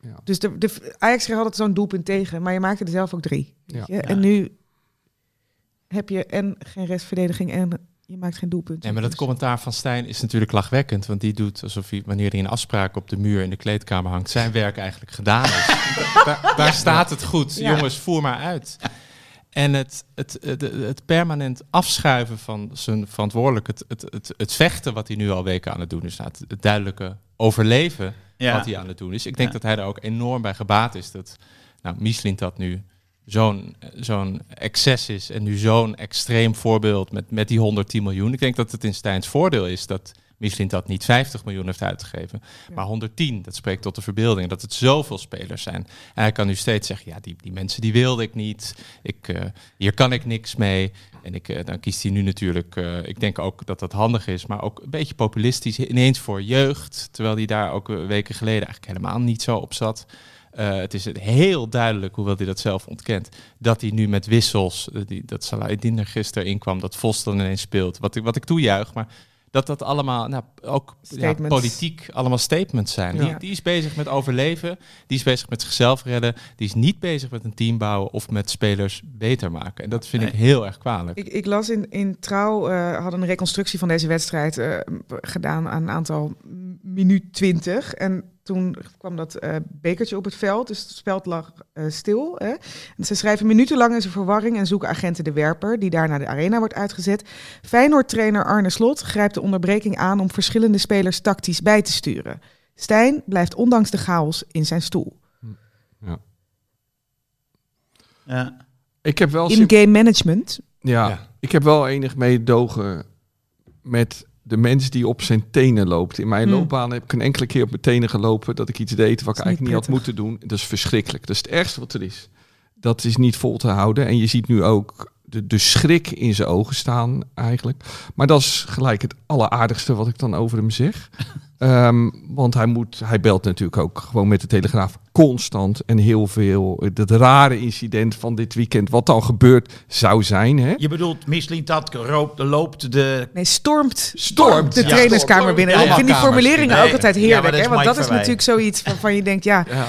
Ja.
Dus de, de, Ajax kreeg altijd zo'n doelpunt tegen. Maar je maakte er zelf ook drie. En nu heb je en geen restverdediging en je maakt geen doelpunt.
Nee, maar dat
Dus-
commentaar van Stijn is natuurlijk lachwekkend. Want die doet alsof hij, wanneer hij een afspraak op de muur in de kleedkamer hangt, zijn werk eigenlijk gedaan is. daar, daar staat het goed.
Ja.
Jongens, voer maar uit. En het, het, het, het permanent afschuiven van zijn verantwoordelijk, het, het, het, het vechten wat hij nu al weken aan het doen is, nou, het, duidelijke overleven
Ja.
wat hij aan het doen is. Ik denk
Ja.
dat hij er ook enorm bij gebaat is dat nou, Michelin dat nu zo'n zo'n excess is en nu zo'n extreem voorbeeld met, met die 110 miljoen. Ik denk dat het in Stijns voordeel is dat Michelin dat niet 50 miljoen heeft uitgegeven, maar 110. Dat spreekt tot de verbeelding, dat het zoveel spelers zijn. En hij kan nu steeds zeggen, ja, die, die mensen die wilde ik niet. Ik, eh, hier kan ik niks mee. En ik, eh, dan kiest hij nu natuurlijk, eh, ik denk ook dat dat handig is, maar ook een beetje populistisch, ineens voor jeugd. Terwijl hij daar ook weken geleden eigenlijk helemaal niet zo op zat. Eh, het is heel duidelijk, hoewel hij dat zelf ontkent, dat hij nu met wissels, eh, die, dat Salahidin er gisteren inkwam, dat Vos dan ineens speelt. Wat ik, wat ik toejuich, maar dat dat allemaal, nou, ook ja, politiek, allemaal statements zijn.
Ja.
Die, die is bezig met overleven, die is bezig met zichzelf redden, die is niet bezig met een team bouwen of met spelers beter maken. En dat vind ik heel erg kwalijk.
Ik, ik las in, in Trouw, eh hadden een reconstructie van deze wedstrijd gedaan aan een aantal minuut 20. En toen kwam dat eh, bekertje op het veld, dus het veld lag eh, stil. Hè. En ze schrijven minutenlang is er verwarring en zoeken agenten de werper, die daar naar de arena wordt uitgezet. Feyenoord-trainer Arne Slot grijpt de onderbreking aan om verschillende spelers tactisch bij te sturen. Stijn blijft ondanks de chaos in zijn stoel.
Ja.
Ik heb wel
In-game management.
ja,
Ja.
ik heb wel enig meedogen met de mens die op zijn tenen loopt. In mijn
Hmm.
loopbaan heb ik een enkele keer op mijn tenen gelopen dat ik iets deed wat ik eigenlijk
niet
niet had moeten doen. Dat is verschrikkelijk. Dat is het ergste wat er is. Dat is niet vol te houden. En je ziet nu ook de, de schrik in zijn ogen staan eigenlijk. Maar dat is gelijk het alleraardigste wat ik dan over hem zeg. Ehm, want hij, moet, hij belt natuurlijk ook gewoon met de Telegraaf constant en heel veel. Dat rare incident van dit weekend, wat dan gebeurd zou zijn. Hè?
Je bedoelt, Michelin dat roopt, loopt de...
Nee, stormt
Stormt.
de
Ja,
trainerskamer
stormt.
binnen.
Ja,
ik vind die formuleringen ook altijd heerlijk. hè? Want dat is natuurlijk zoiets waarvan je denkt, ja,
Ja.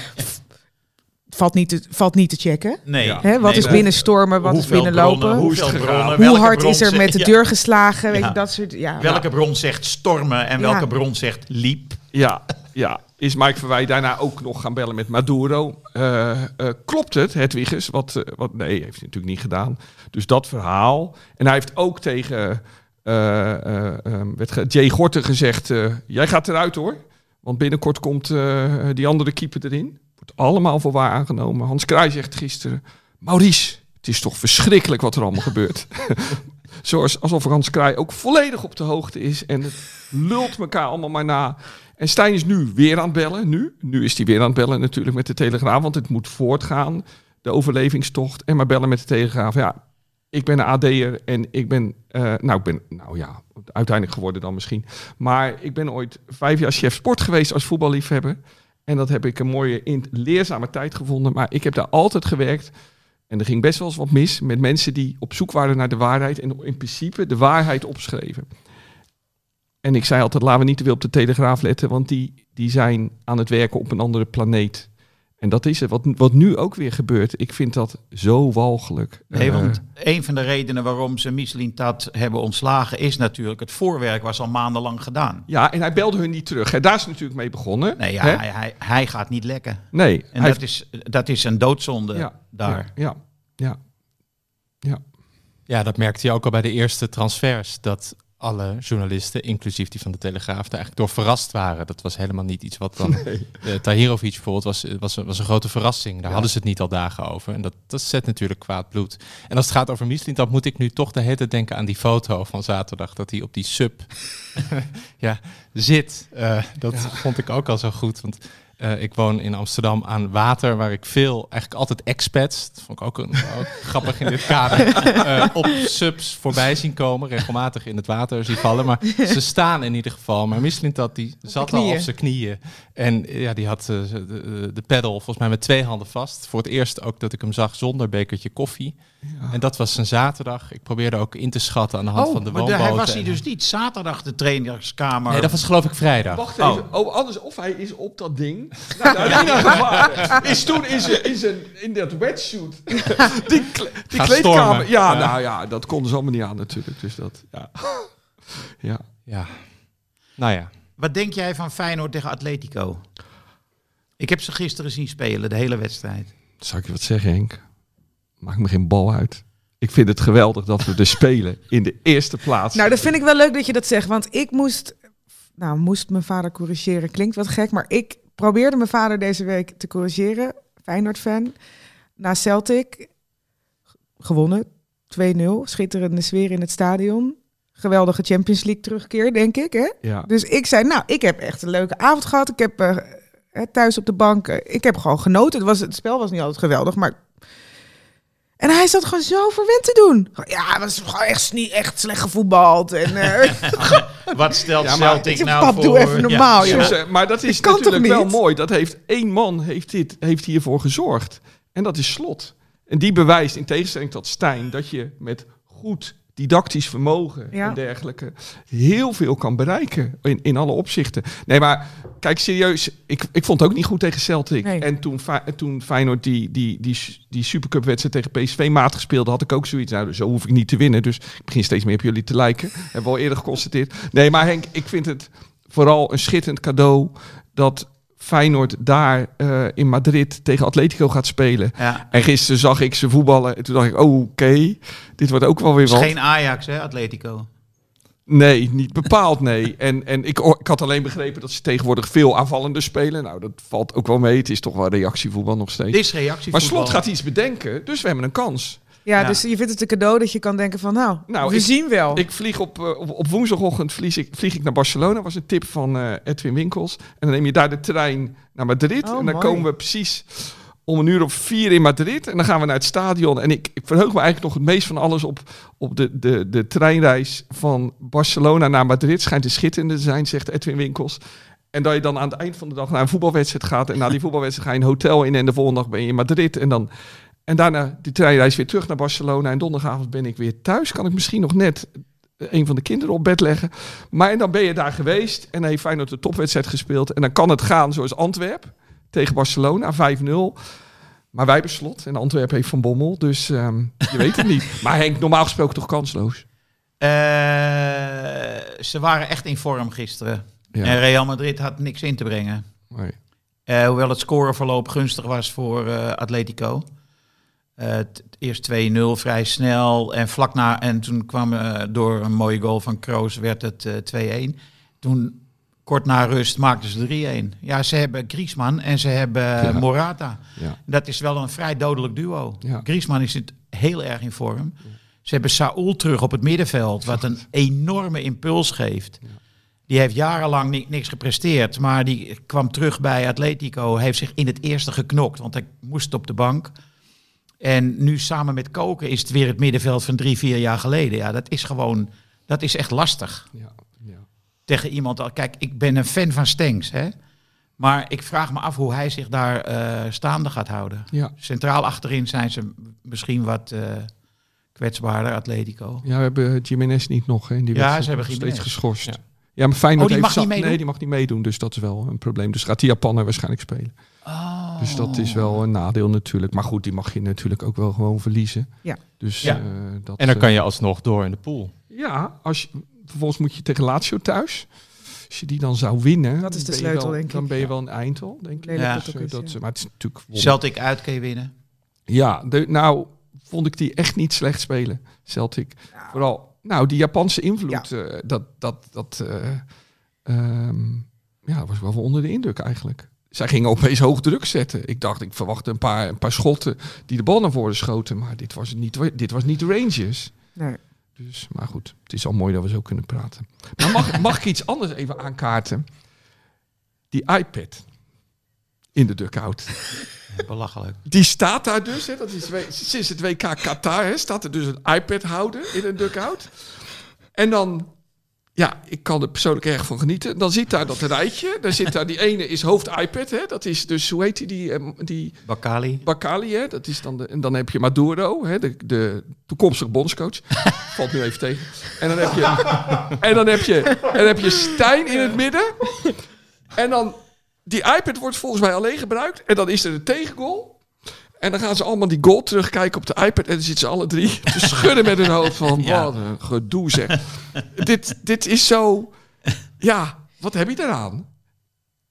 Valt niet te, valt niet te checken.
Nee.
Ja.
Hè? Wat
Nee,
is
hoe-
binnenstormen, wat is
hoeveel
binnenlopen?
bronnen,
hoe
Hoe is het
bronnen,
hard
bron
is er met
zegt-
de
ja.
deur geslagen? Weet
Ja.
je, dat soort, ja.
Welke bron zegt stormen en welke
Ja.
bron zegt liep?
Ja, ja. Is Mike Verwij daarna ook nog gaan bellen met Maduro? Eh, eh, klopt het, Hedwiges? Wat, eh, wat, nee, heeft hij natuurlijk niet gedaan. Dus dat verhaal. En hij heeft ook tegen eh, eh, eh, werd ge- Jay Gorten gezegd... eh, jij gaat eruit hoor. Want binnenkort komt eh, die andere keeper erin. Allemaal voor waar aangenomen. Hans Kraai zegt gisteren... Maurice, het is toch verschrikkelijk wat er allemaal gebeurt. Zoals, alsof Hans Kraai ook volledig op de hoogte is. En het lult elkaar allemaal maar na. En Stijn is nu weer aan het bellen. Nu, nu is hij weer aan het bellen natuurlijk met de Telegraaf. Want het moet voortgaan, de overlevingstocht. En maar bellen met de Telegraaf. Ja, ik ben een AD'er en ik ben... eh, nou, ik ben... Nou ja, uiteindelijk geworden dan misschien. Maar ik ben ooit vijf jaar chef sport geweest als voetballiefhebber. En dat heb ik een mooie, in, leerzame tijd gevonden. Maar ik heb daar altijd gewerkt... En er ging best wel eens wat mis met mensen die op zoek waren naar de waarheid en in principe de waarheid opschreven. En ik zei altijd, laten we niet te veel op de Telegraaf letten, want die, die zijn aan het werken op een andere planeet. En dat is het, wat, wat nu ook weer gebeurt. Ik vind dat zo walgelijk.
Nee,
Eh,
want een van de redenen waarom ze Michelin dat hebben ontslagen is natuurlijk het voorwerk was al maandenlang gedaan.
ja, en hij belde hun niet terug. Hè. Daar is het natuurlijk mee begonnen.
Nee, ja, hij, hij, hij gaat niet lekken.
nee
En dat, is, dat is een doodzonde
Ja,
daar.
Ja, ja, ja.
Ja, dat merkte je ook al bij de eerste transfers. Dat alle journalisten, inclusief die van de Telegraaf, daar eigenlijk door verrast waren. Dat was helemaal niet iets wat dan...
Nee.
Uh, Tahirovic bijvoorbeeld was, was, was een grote verrassing. Daar
Ja.
hadden ze het niet al dagen over. En dat, dat zet natuurlijk kwaad bloed. En als het gaat over Michelin, dan moet ik nu toch de hele tijd denken aan die foto van zaterdag. Dat hij op die sub ja, zit. Uh, dat vond ik ook al zo goed. Want Eh, ik woon in Amsterdam aan water, waar ik veel, eigenlijk altijd expats, dat vond ik ook, een, ook grappig in dit kader, eh, op subs voorbij zien komen, regelmatig in het water zien vallen. Maar ze staan in ieder geval. Maar Misselin dat die zat al op zijn knieën. En ja, die had eh, de, de, pedal volgens mij met twee handen vast. Voor het eerst ook dat ik hem zag zonder bekertje koffie. En dat was een zaterdag. Ik probeerde ook in te schatten aan de hand
Oh,
van de
maar
woonboten.
hij was
En-
dus niet zaterdag de trainerskamer.
Nee, dat was geloof ik vrijdag.
Wacht
Oh.
even. Oh. anders of hij is op dat ding. Nou, de. Is toen in zijn, in zijn in dat wetsuit. Die, kle- die kleedkamer.
stormen.
Ja,
Ja.
nou ja, dat konden ze allemaal niet aan natuurlijk. Dus dat, ja. ja.
Ja. Nou ja.
Wat denk jij van Feyenoord tegen Atletico? Ik heb ze gisteren zien spelen, de hele wedstrijd.
Zal ik je wat zeggen, Henk? Maakt me geen bal uit. Ik vind het geweldig dat we er spelen in de eerste plaats.
Nou, dat vind ik wel leuk dat je dat zegt. Want ik moest, nou, moest mijn vader corrigeren. Klinkt wat gek, maar ik probeerde mijn vader deze week te corrigeren. Feyenoord-fan. Na Celtic. Gewonnen. 2-0. Schitterende sfeer in het stadion. Geweldige Champions League terugkeer, denk ik. Hè?
ja.
Dus ik zei, nou, ik heb echt een leuke avond gehad. Ik heb eh, thuis op de bank, ik heb gewoon genoten. Het, was, het spel was niet altijd geweldig, maar... En hij zat gewoon zo verwend te doen. Ja, het was gewoon echt niet echt slecht gevoetbald. En, eh,
Wat stelt
Ja, maar-
Celtic nou
pap,
voor...
doe even normaal,
Ja,
maar dat is
kan
natuurlijk wel mooi. Dat heeft één man heeft, dit, heeft hiervoor gezorgd. En dat is Slot. En die bewijst in tegenstelling tot Stijn dat je met goed didactisch vermogen
Ja.
en dergelijke heel veel kan bereiken in, in alle opzichten. Nee, maar kijk serieus, ik, ik vond het ook niet goed tegen Celtic.
Nee.
En toen, toen Feyenoord die, die, die, die Supercup wedstrijd tegen PSV matig speelde, had ik ook zoiets. Nou, zo hoef ik niet te winnen. Dus ik begin steeds meer op jullie te lijken. Hebben we al eerder geconstateerd. Nee, maar Henk, ik vind het vooral een schitterend cadeau dat Feyenoord daar eh, in Madrid tegen Atletico gaat spelen.
Ja.
En gisteren zag ik ze voetballen en toen dacht ik, oh oké, dit wordt ook wel weer
Het is
wat.
geen Ajax, hè, Atletico.
Nee, niet bepaald nee. En, en ik, ik had alleen begrepen dat ze tegenwoordig veel aanvallender spelen. Nou, dat valt ook wel mee. Het is toch wel reactievoetbal nog steeds.
Dit is reactie
maar Slot gaat iets bedenken, dus we hebben een kans.
Ja,
Ja.
dus je vindt het een cadeau dat je kan denken van, nou,
Nou,
we
ik-
zien wel.
Ik vlieg op, eh, op, op woensdagochtend vlieg ik, vlieg ik naar Barcelona. was een tip van eh, Edwin Winkels. En dan neem je daar de trein naar Madrid.
Oh,
en dan
mooi.
komen we precies om een uur of vier in Madrid. En dan gaan we naar het stadion. En ik, ik verheug me eigenlijk nog het meest van alles op, op de, de, de treinreis van Barcelona naar Madrid. Schijnt een schitterende te zijn, zegt Edwin Winkels. En dat je dan aan het eind van de dag naar een voetbalwedstrijd gaat. En na die voetbalwedstrijd ga je een hotel in. En de volgende dag ben je in Madrid. En dan... En daarna die treinreis weer terug naar Barcelona. En donderdagavond ben ik weer thuis. Kan ik misschien nog net een van de kinderen op bed leggen. Maar en dan ben je daar geweest. En heeft Feyenoord de topwedstrijd gespeeld. En dan kan het gaan zoals Antwerp tegen Barcelona, 5-0. Maar wij hebben slot. En Antwerp heeft Van Bommel. Dus ehm, je weet het niet. Maar Henk, normaal gesproken toch kansloos?
Eh, ze waren echt in vorm gisteren.
Ja.
En Real Madrid had niks in te brengen.
Nee.
Eh, hoewel het scoreverloop gunstig was voor eh, Atletico. Eh, eerst 2-0 vrij snel. En vlak na. En toen kwam eh, door een mooie goal van Kroos werd het eh 2-1. Toen kort na rust maakten ze 3-1. Ja, ze hebben Griezmann en ze hebben eh,
Ja.
Morata.
Ja.
Dat is wel een vrij dodelijk duo.
Ja.
Griezmann is het heel erg in vorm. Ze hebben Saúl terug op het middenveld, wat een enorme impuls geeft. Die heeft jarenlang ni- niks gepresteerd, maar die kwam terug bij Atletico, heeft zich in het eerste geknokt, want hij moest op de bank. En nu samen met Koken is het weer het middenveld van drie, vier jaar geleden. Ja, dat is gewoon, dat is echt lastig
Ja. Ja.
tegen iemand. al- Kijk, ik ben een fan van Stenks, hè. Maar ik vraag me af hoe hij zich daar eh, staande gaat houden.
Ja.
Centraal achterin zijn ze misschien wat eh, kwetsbaarder, Atletico.
ja, we hebben Jiménez niet nog. Hè, in die
Ja, ze hebben Jiménez.
steeds geschorst.
Ja.
Ja. maar Feyenoord
Oh, die
heeft
mag niet?
Nee, die mag niet meedoen. Dus dat is wel een probleem. Dus gaat die Japaner waarschijnlijk spelen.
Oh.
Dus dat is wel een nadeel natuurlijk. Maar goed, die mag je natuurlijk ook wel gewoon verliezen.
Ja.
Dus,
Ja.
eh, dat,
En dan
eh,
kan je alsnog door in de pool.
Ja, als je, vervolgens moet je tegen Lazio thuis. Als je die dan zou winnen,
Dat is de sleutel,
wel-
denk ik.
Dan ben je wel een eind al, denk ik.
Ja.
dat
Dus,
ja.
is- maar het is natuurlijk wonder-
Celtic uit kun je winnen.
Ja, de, nou vond ik die echt niet slecht spelen, Celtic. Vooral, nou, die Japanse invloed, eh, dat, dat, dat, eh, ehm, ja, was wel van onder de indruk eigenlijk. Zij gingen opeens hoog druk zetten. Ik dacht, ik verwachtte een paar, een paar schotten die de bal naar voren schoten. Maar dit was, het niet, dit was niet de Rangers.
Nee.
Dus, maar goed, het is al mooi dat we zo kunnen praten. Maar mag, mag ik iets anders even aankaarten? Die iPad. in de dugout.
Belachelijk.
Die staat daar dus, hè, dat is we- sinds het WK Qatar, hè, staat er dus een iPad-houder in een dugout. En dan, ja, ik kan er persoonlijk erg van genieten. Dan zit daar dat rijtje, daar zit daar die ene is hoofd-iPad, hè, dat is dus, hoe heet die, die, eh, die
Bakali.
Bakali, hè, dat is dan de, en dan heb je Maduro, hè, de, de toekomstige bondscoach. Valt nu even tegen. En dan heb je, en dan heb je, en dan heb je Stijn in het midden. En dan, die iPad wordt volgens mij alleen gebruikt. En dan is er een tegengoal. En dan gaan ze allemaal die goal terugkijken op de iPad. En dan zitten ze alle drie te schudden met hun hoofd van...
Ja.
Wat een gedoe zeg. dit, dit is zo... Ja, wat heb je eraan?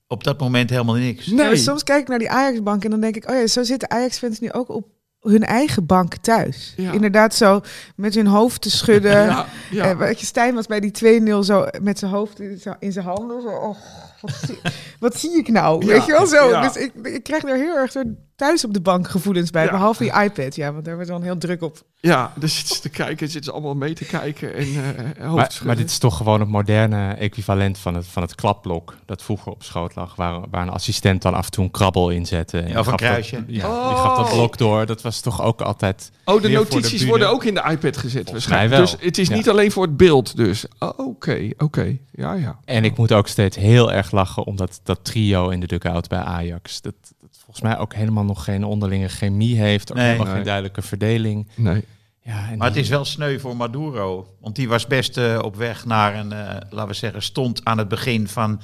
Op dat moment helemaal niks.
Ja, soms kijk ik naar die Ajax-bank en dan denk ik, oh ja, zo zitten Ajax-fans nu ook op hun eigen bank thuis.
Ja.
Inderdaad zo met hun hoofd te schudden.
Ja, ja.
Eh, weet je, Stijn was bij die 2-0 zo met zijn hoofd in zijn- in zijn handen. Zo, oh, wat, zie, wat zie ik nou?
Ja,
Weet je wel zo?
ja.
Dus ik, ik krijg daar heel erg zo thuis op de bank gevoelens bij.
Ja.
Behalve die iPad, ja, want daar wordt dan heel druk op.
Ja, daar zitten ze te kijken, zitten ze allemaal mee te kijken en eh hoofd
Maar, maar dit is toch gewoon het moderne equivalent van het, van het klapblok dat vroeger op schoot lag, waar, waar een assistent dan af en toe een krabbel in zette. En
Ja, of een kruisje.
Dat, ja,
Oh.
die gaf dat blok door. Dat was toch ook altijd...
Oh, de notities worden ook in de iPad gezet waarschijnlijk.
wel.
Dus het is
Ja.
niet alleen voor het beeld dus. Oh, Oké, oké. Ja, ja.
En ik moet ook steeds heel erg lachen omdat dat trio in de dugout bij Ajax, dat volgens mij ook helemaal nog geen onderlinge chemie heeft, ook
Nee.
helemaal
Nee.
geen duidelijke verdeling.
Nee.
Ja, en
Maar het is wel sneu voor Maduro. Want die was best eh, op weg naar een, eh, laten we zeggen, stond aan het begin van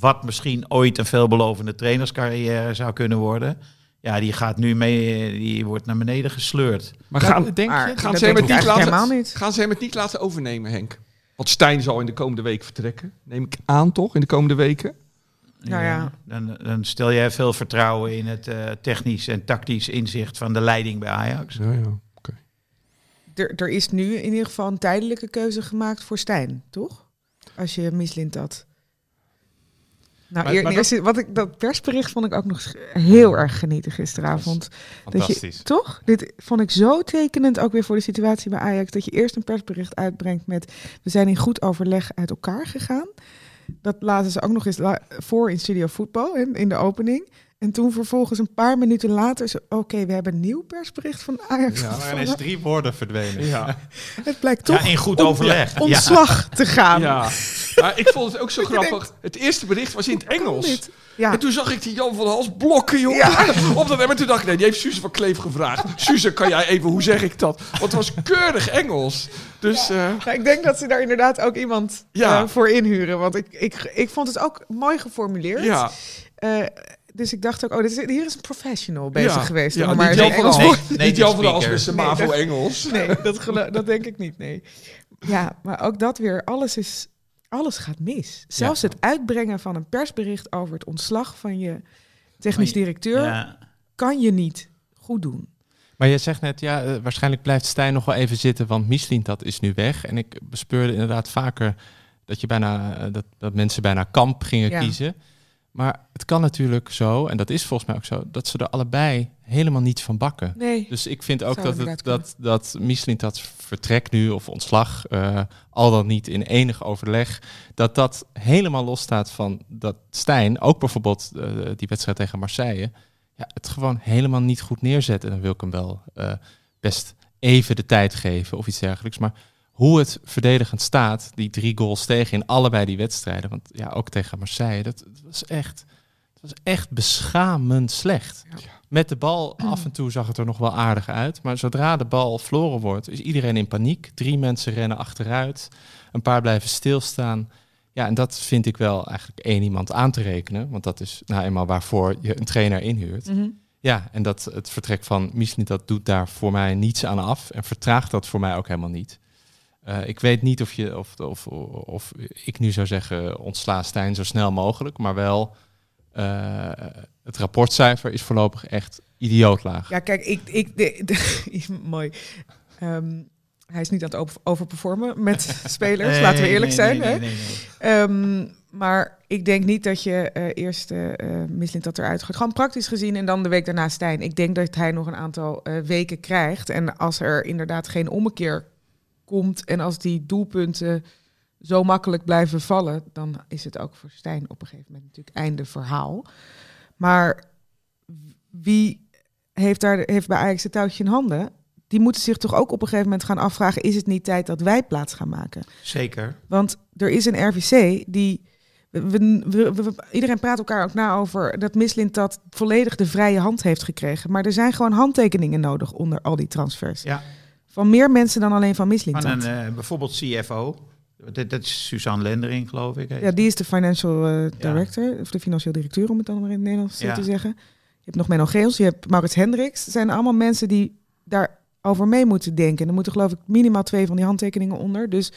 wat misschien ooit een veelbelovende trainerscarrière zou kunnen worden. Ja, die gaat nu mee, eh, die wordt naar beneden gesleurd.
Maar gaan,
denk
Maar
je?
gaan ze hem laten,
niet.
gaan ze hem het niet laten overnemen, Henk? Want Stijn zal in de komende week vertrekken. Neem ik aan, toch? In de komende weken.
Nou ja.
Dan, dan stel jij veel vertrouwen in het eh, technisch en tactisch inzicht van de leiding bij Ajax.
Ja, ja.
Er, er is nu in ieder geval een tijdelijke keuze gemaakt voor Stijn, toch? Als je mislint dat. Nou,
Maar-
eer-
maar
eerst, wat ik, dat persbericht vond ik ook nog heel erg genieten gisteravond. Dat je,
Fantastisch.
toch? Dit vond ik zo tekenend ook weer voor de situatie bij Ajax. Dat je eerst een persbericht uitbrengt met... we zijn in goed overleg uit elkaar gegaan. Dat laten ze ook nog eens voor in Studio Voetbal, in, in de opening. En toen vervolgens een paar minuten later... zo, oké, we hebben een nieuw persbericht van Ajax.
Ja,
Er zijn ineens drie woorden verdwenen.
Ja.
Het blijkt toch
Ja, in goed
om-
overleg. Ja.
ontslag te gaan.
ja. Maar ik vond het ook zo grappig. Het eerste bericht was in het Engels.
Ja.
En toen zag ik die Jan van Hals blokken, jongen.
Ja.
Op dat en toen dacht ik, nee, die heeft Suze van Kleef gevraagd. Suze, kan jij even, hoe zeg ik dat? Want het was keurig Engels. Dus eh,
Nou, ik denk dat ze daar inderdaad ook iemand
Ja.
eh, voor inhuren. Want ik, ik, ik vond het ook mooi geformuleerd.
ja.
Eh, dus ik dacht ook, oh, dit is, hier is een professional bezig
ja.
geweest.
Ja,
maar
niet Jan van
Engels
Hals,
woord-
Nee,
niet Jan van
Nee,
MAVO
dat-
Engels.
Nee, dat, dat denk ik niet, nee. Ja, maar ook dat weer, alles is... Alles gaat mis. Zelfs het uitbrengen van een persbericht over het ontslag van je technisch directeur
Ja.
kan je niet goed doen.
Maar je zegt net, ja, eh, waarschijnlijk blijft Stijn nog wel even zitten, want Michelin dat is nu weg. En ik bespeurde inderdaad vaker dat, je bijna, eh, dat, dat mensen bijna kamp gingen
Ja.
kiezen. Maar het kan natuurlijk zo, en dat is volgens mij ook zo, dat ze er allebei helemaal niet van bakken.
Nee.
Dus ik vind ook dat, het, dat, dat Michelin dat vertrek nu of ontslag, eh, al dan niet in enig overleg, dat dat helemaal losstaat van dat Stijn, ook bijvoorbeeld eh, die wedstrijd tegen Marseille, ja, het gewoon helemaal niet goed neerzet. En dan wil ik hem wel eh, best even de tijd geven of iets dergelijks. Maar hoe het verdedigend staat, die drie goals tegen in allebei die wedstrijden, want ja, ook tegen Marseille, dat, dat was echt, dat was echt beschamend slecht. Met de bal af en toe zag het er nog wel aardig uit. Maar zodra de bal verloren wordt, is iedereen in paniek. Drie mensen rennen achteruit. Een paar blijven stilstaan. Ja, en dat vind ik wel eigenlijk één iemand aan te rekenen. Want dat is nou eenmaal waarvoor je een trainer inhuurt.
Mhm.
Ja, en dat het vertrek van Michelin, dat doet daar voor mij niets aan af. En vertraagt dat voor mij ook helemaal niet. Eh, ik weet niet of, je, of, of, of ik nu zou zeggen ontsla Stijn zo snel mogelijk. Maar wel, eh, het rapportcijfer is voorlopig echt idioot laag.
Ja, kijk, ik... ik de, de- mooi. Ehm, hij is niet aan het over- overperformen met spelers,
Nee,
laten we eerlijk
nee,
zijn.
nee,
hè?
nee, nee, nee.
Ehm, maar ik denk niet dat je eh, eerst eh, Mislint dat eruit gooit. Gewoon praktisch gezien en dan de week daarna Stijn. Ik denk dat hij nog een aantal weken krijgt. En als er inderdaad geen ommekeer komt en als die doelpunten zo makkelijk blijven vallen, dan is het ook voor Stijn op een gegeven moment natuurlijk einde verhaal. Maar wie heeft, daar, heeft bij Ajax het touwtje in handen? Die moeten zich toch ook op een gegeven moment gaan afvragen... is het niet tijd dat wij plaats gaan maken?
Zeker.
Want er is een RVC die... We, we- we- we- iedereen praat elkaar ook na over dat Mislint dat volledig de vrije hand heeft gekregen. Maar er zijn gewoon handtekeningen nodig onder al die transfers.
Ja.
Van meer mensen dan alleen van Mislint.
Van een, eh, bijvoorbeeld CFO. Dat, dat is Suzanne Lendering, geloof ik. heet
Ja, die is de financial eh,
Ja.
director, of de financieel directeur om het dan maar in het Nederlands
Ja.
te zeggen. Je hebt nog Menno Geels, je hebt Maurits Hendricks. Het zijn allemaal mensen die daarover mee moeten denken. En er moeten geloof ik minimaal twee van die handtekeningen onder. Dus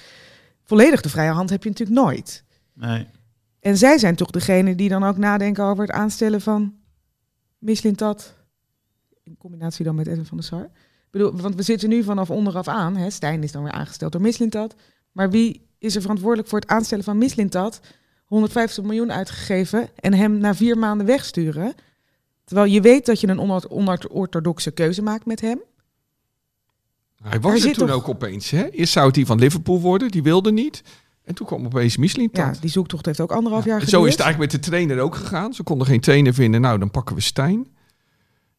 volledig de vrije hand heb je natuurlijk nooit.
Nee.
En zij zijn toch degene die dan ook nadenken over het aanstellen van Mislintat. In combinatie dan met Edwin van der Sar. Bedoel, want we zitten nu vanaf onderaf aan. Hè. Stijn is dan weer aangesteld door Mislintat. Maar wie is er verantwoordelijk voor het aanstellen van Mislintat? 150 miljoen uitgegeven en hem na vier maanden wegsturen. Terwijl je weet dat je een onortho- onorthodoxe keuze maakt met hem.
Hij was er toen
toch-
ook opeens. Hè? Eerst zou het die van Liverpool worden, die wilde niet. En toen kwam opeens Michelin.
Ja, die zoektocht heeft ook anderhalf jaar
En
geduurd.
zo is het eigenlijk met de trainer ook gegaan. Ze konden geen trainer vinden. Nou, dan pakken we Stijn.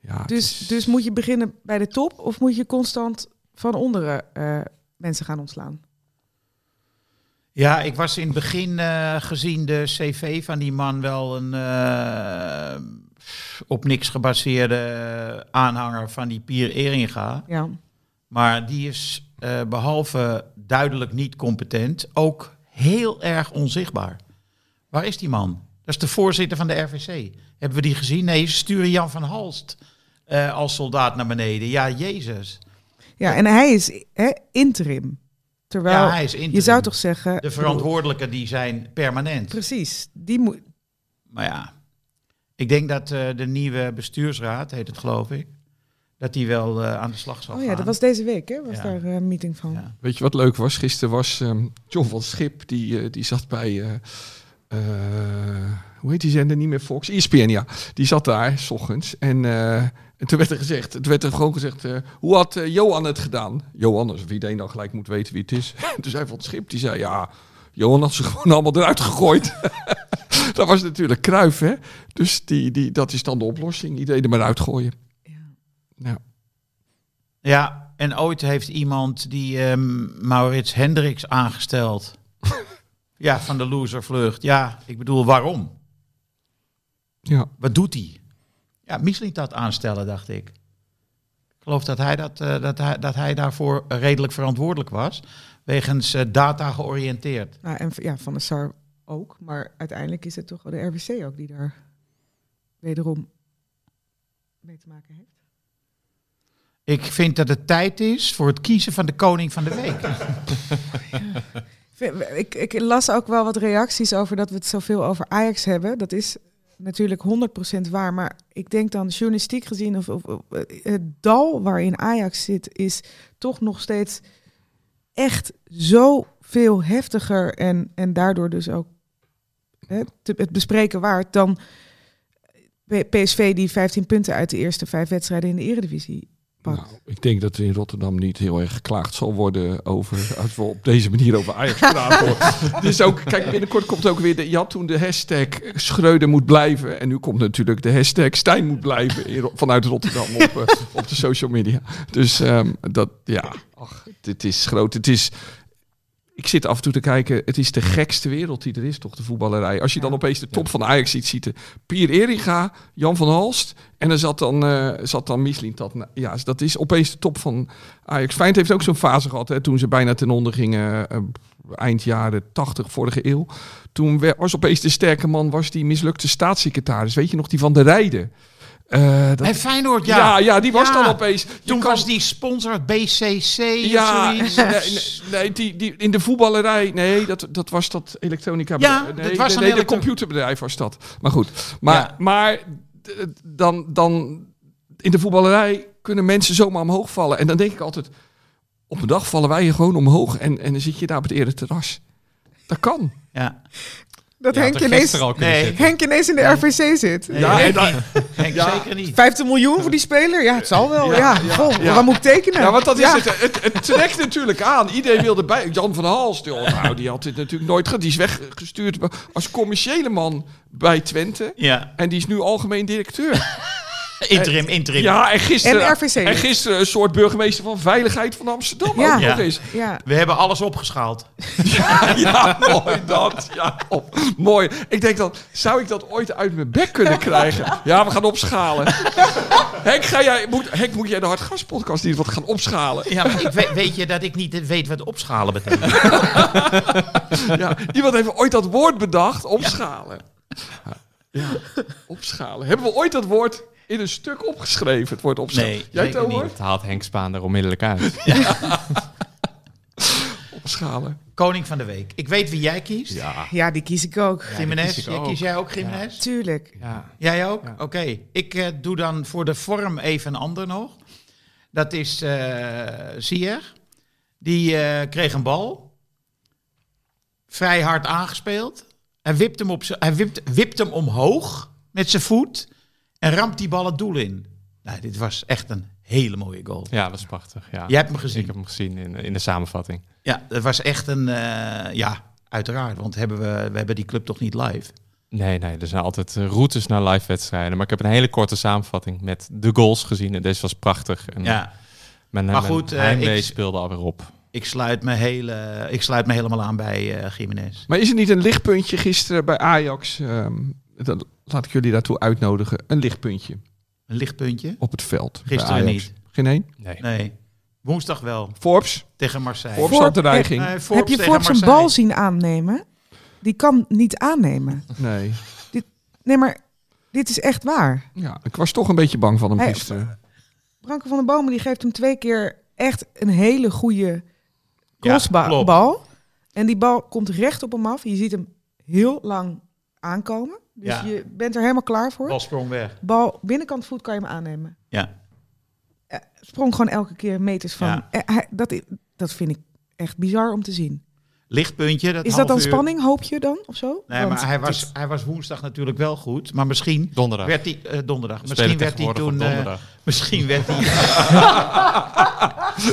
Ja,
Dus,
is-
dus moet je beginnen bij de top of moet je constant van onderen eh, mensen gaan ontslaan?
Ja, ik was in het begin eh, gezien de cv van die man wel een eh, op niks gebaseerde aanhanger van die Pier Eringa.
Ja.
Maar die is eh, behalve duidelijk niet competent, ook heel erg onzichtbaar. Waar is die man? Dat is de voorzitter van de RVC. Hebben we die gezien? Nee, ze sturen Jan van Halst eh, als soldaat naar beneden. Ja, Jezus.
ja, en hij is hè, interim. Terwijl
ja, hij is interim.
je zou toch zeggen...
De verantwoordelijken die zijn permanent.
Precies. Die moet...
Maar ja, ik denk dat eh, de nieuwe bestuursraad, heet het geloof ik, dat die wel eh, aan de slag zal
Oh
gaan.
ja, dat was deze week, hè? Was
Ja.
daar een meeting van.
Ja.
Weet je wat leuk was? Gisteren was ehm, John van Schip, die, eh, die zat bij, eh, eh, hoe heet die zender niet meer, Fox? ESPN, ja. Die zat daar, s ochtends. En, eh, en toen werd er gezegd, het werd er gewoon gezegd, eh, hoe had eh, Johan het gedaan? Johan, alsof iedereen dan gelijk moet weten wie het is. toen zei Van Schip, die zei, ja, Johan had ze gewoon allemaal eruit gegooid. dat was natuurlijk Kruif, hè? Dus die, die, dat is dan de oplossing. Iedereen er maar uitgooien. Ja.
Ja, en ooit heeft iemand die ehm, Maurits Hendricks aangesteld. ja, van de loservlucht. Ja, ik bedoel, waarom?
Ja.
Wat doet hij? Ja, misschien dat aanstellen, dacht ik. Ik geloof dat hij, dat, eh, dat hij, dat hij daarvoor redelijk verantwoordelijk was. Wegens eh, data georiënteerd.
Nou, en ja, van de SAR ook. Maar uiteindelijk is het toch wel de RWC ook die daar wederom mee te maken heeft.
Ik vind dat het tijd is voor het kiezen van de koning van de week.
Ik, ik las ook wel wat reacties over dat we het zoveel over Ajax hebben. Dat is natuurlijk 100% waar. Maar ik denk dan journalistiek gezien, of, of, eh, het dal waarin Ajax zit, is toch nog steeds echt zo veel heftiger. En, en daardoor dus ook hè, te- het bespreken waard dan PSV die 15 punten uit de eerste vijf wedstrijden in de Eredivisie.
Nou, ik denk dat er in Rotterdam niet heel erg geklaagd zal worden over als we op deze manier over Ajax praten. hoor. dus ook, kijk, binnenkort komt ook weer de. Je had toen de hashtag Schreuder moet blijven. En nu komt natuurlijk de hashtag Stijn moet blijven in vanuit Rotterdam op, eh, op de social media. Dus ehm, dat, ja, ach, dit is groot. Het is. Ik zit af en toe te kijken, het is de gekste wereld die er is, toch, de voetballerij. Als je dan opeens de top van Ajax ziet zitten. Pier Eringa, Jan van Halst en er zat dan, eh zat dan Michelin. Dat, ja, dat is opeens de top van Ajax. Feyenoord heeft ook zo'n fase gehad, hè, toen ze bijna ten onder gingen, eh, eind jaren 80, vorige eeuw. Toen was opeens de sterke man, was die mislukte staatssecretaris. Weet je nog, die van de Rijden. Eh, dat-
Bij Feyenoord, ja.
ja, ja, die was
Ja.
dan opeens. je
Toen
kan-
was die sponsor BCC
ja,
zoiets.
nee, nee, die, die, in de voetballerij, nee, dat, dat was dat elektronica.
Ja,
nee,
dat was
nee,
een
nee, de
elektro-
computerbedrijf was dat. Maar goed, maar,
Ja.
maar d- dan, dan in de voetballerij kunnen mensen zomaar omhoog vallen. En dan denk ik altijd, op een dag vallen wij hier gewoon omhoog en, en dan zit je daar op het eerder terras. Dat kan.
Ja.
Dat
Ja,
Henk, ineens,
Nee.
Henk ineens in de RVC zit.
Nee,
Ja,
Henk,
en dan-
Henk
Ja.
zeker niet.
15 miljoen voor die speler? Ja, het zal wel.
Ja,
Ja,
ja,
Goh,
ja.
wat moet ik tekenen?
Ja, want dat is het, het. Het trekt natuurlijk aan. Iedereen wilde bij. Jan van Hals, nou, die had dit natuurlijk nooit gehad. Die is weggestuurd als commerciële man bij Twente.
Ja.
En die is nu algemeen directeur.
Interim, interim.
Ja, en gisteren,
En RVC.
en gisteren een soort burgemeester van Veiligheid van Amsterdam
Ja.
ook nog eens.
Ja,
We hebben alles opgeschaald.
Ja, mooi dat. Ja, op. mooi. Ik denk dan, zou ik dat ooit uit mijn bek kunnen krijgen? Ja, we gaan opschalen. Henk, ga jij, moet, Henk, moet jij de Hardgaspodcast niet wat gaan opschalen?
Ja, maar ik weet, weet je dat ik niet weet wat opschalen betekent?
Ja, iemand heeft ooit dat woord bedacht, opschalen. Ja, opschalen. Hebben we ooit dat woord in een stuk opgeschreven, het woord opschalen?
Nee,
Jij Tomer?
niet.
Het haalt Henk Spaan er onmiddellijk uit.
Opschalen.
Koning van de week. Ik weet wie jij kiest.
Ja,
ja, die kies ik ook.
Jiménez.
kies ik
Ja,
ook.
kies jij ook Jiménez?
Tuurlijk.
ja.
Jij ook?
Ja.
Oké. Ik eh, doe dan voor de vorm even een ander nog. Dat is eh Zier. Die eh, kreeg een bal. Vrij hard aangespeeld. Hij wipt hem, op z'n- hij wipt, wipt hem omhoog met zijn voet. En ramt die bal het doel in. Nou, dit was echt een hele mooie goal.
ja, dat is prachtig. Ja.
Jij hebt hem gezien.
Ik heb hem gezien in, in de samenvatting.
Ja, het was echt een... eh, ja, uiteraard. Want hebben we, we hebben die club toch niet live.
Nee, nee, er zijn altijd eh, routes naar live wedstrijden. Maar ik heb een hele korte samenvatting met de goals gezien. En deze was prachtig. En
Ja,
mijn,
Maar
mijn
goed, eh,
heimwee
ik-
speelde alweer op.
ik sluit me, hele, ik sluit me helemaal aan bij eh Jiménez.
Maar is er niet een lichtpuntje gisteren bij Ajax? ehm, dat, laat ik jullie daartoe uitnodigen. Een lichtpuntje
Een lichtpuntje.
op het veld.
Gisteren niet.
Geen één?
Nee.
Nee. Woensdag wel.
Forbes?
Tegen Marseille.
Forbes
Voor-
had de.
Nee,
Heb je Forbes een bal zien aannemen? Die kan niet aannemen.
Nee.
Nee, maar dit is echt waar.
Ja, ik was toch een beetje bang van hem
Hij-
gisteren.
Branko van den Bomen die geeft hem twee keer echt een hele goede crossbal. en die bal komt recht op hem af. Je ziet hem heel lang aankomen. Dus
Ja.
je bent er helemaal klaar voor.
Bal sprong weg.
Bal binnenkant voet kan je hem aannemen.
Ja.
Eh, sprong gewoon elke keer meters van.
Ja.
Eh, hij- dat, dat vind ik echt bizar om te zien.
Lichtpuntje. Dat
Is dat dan
uur-
spanning, hoop je dan? Of zo?
Nee,
Want
maar hij was,
dit-
hij was woensdag natuurlijk wel goed. Maar misschien
Donderdag.
werd hij... eh, donderdag.
We
Misschien
spelen
werd hij toen... eh,
donderdag.
misschien werd hij...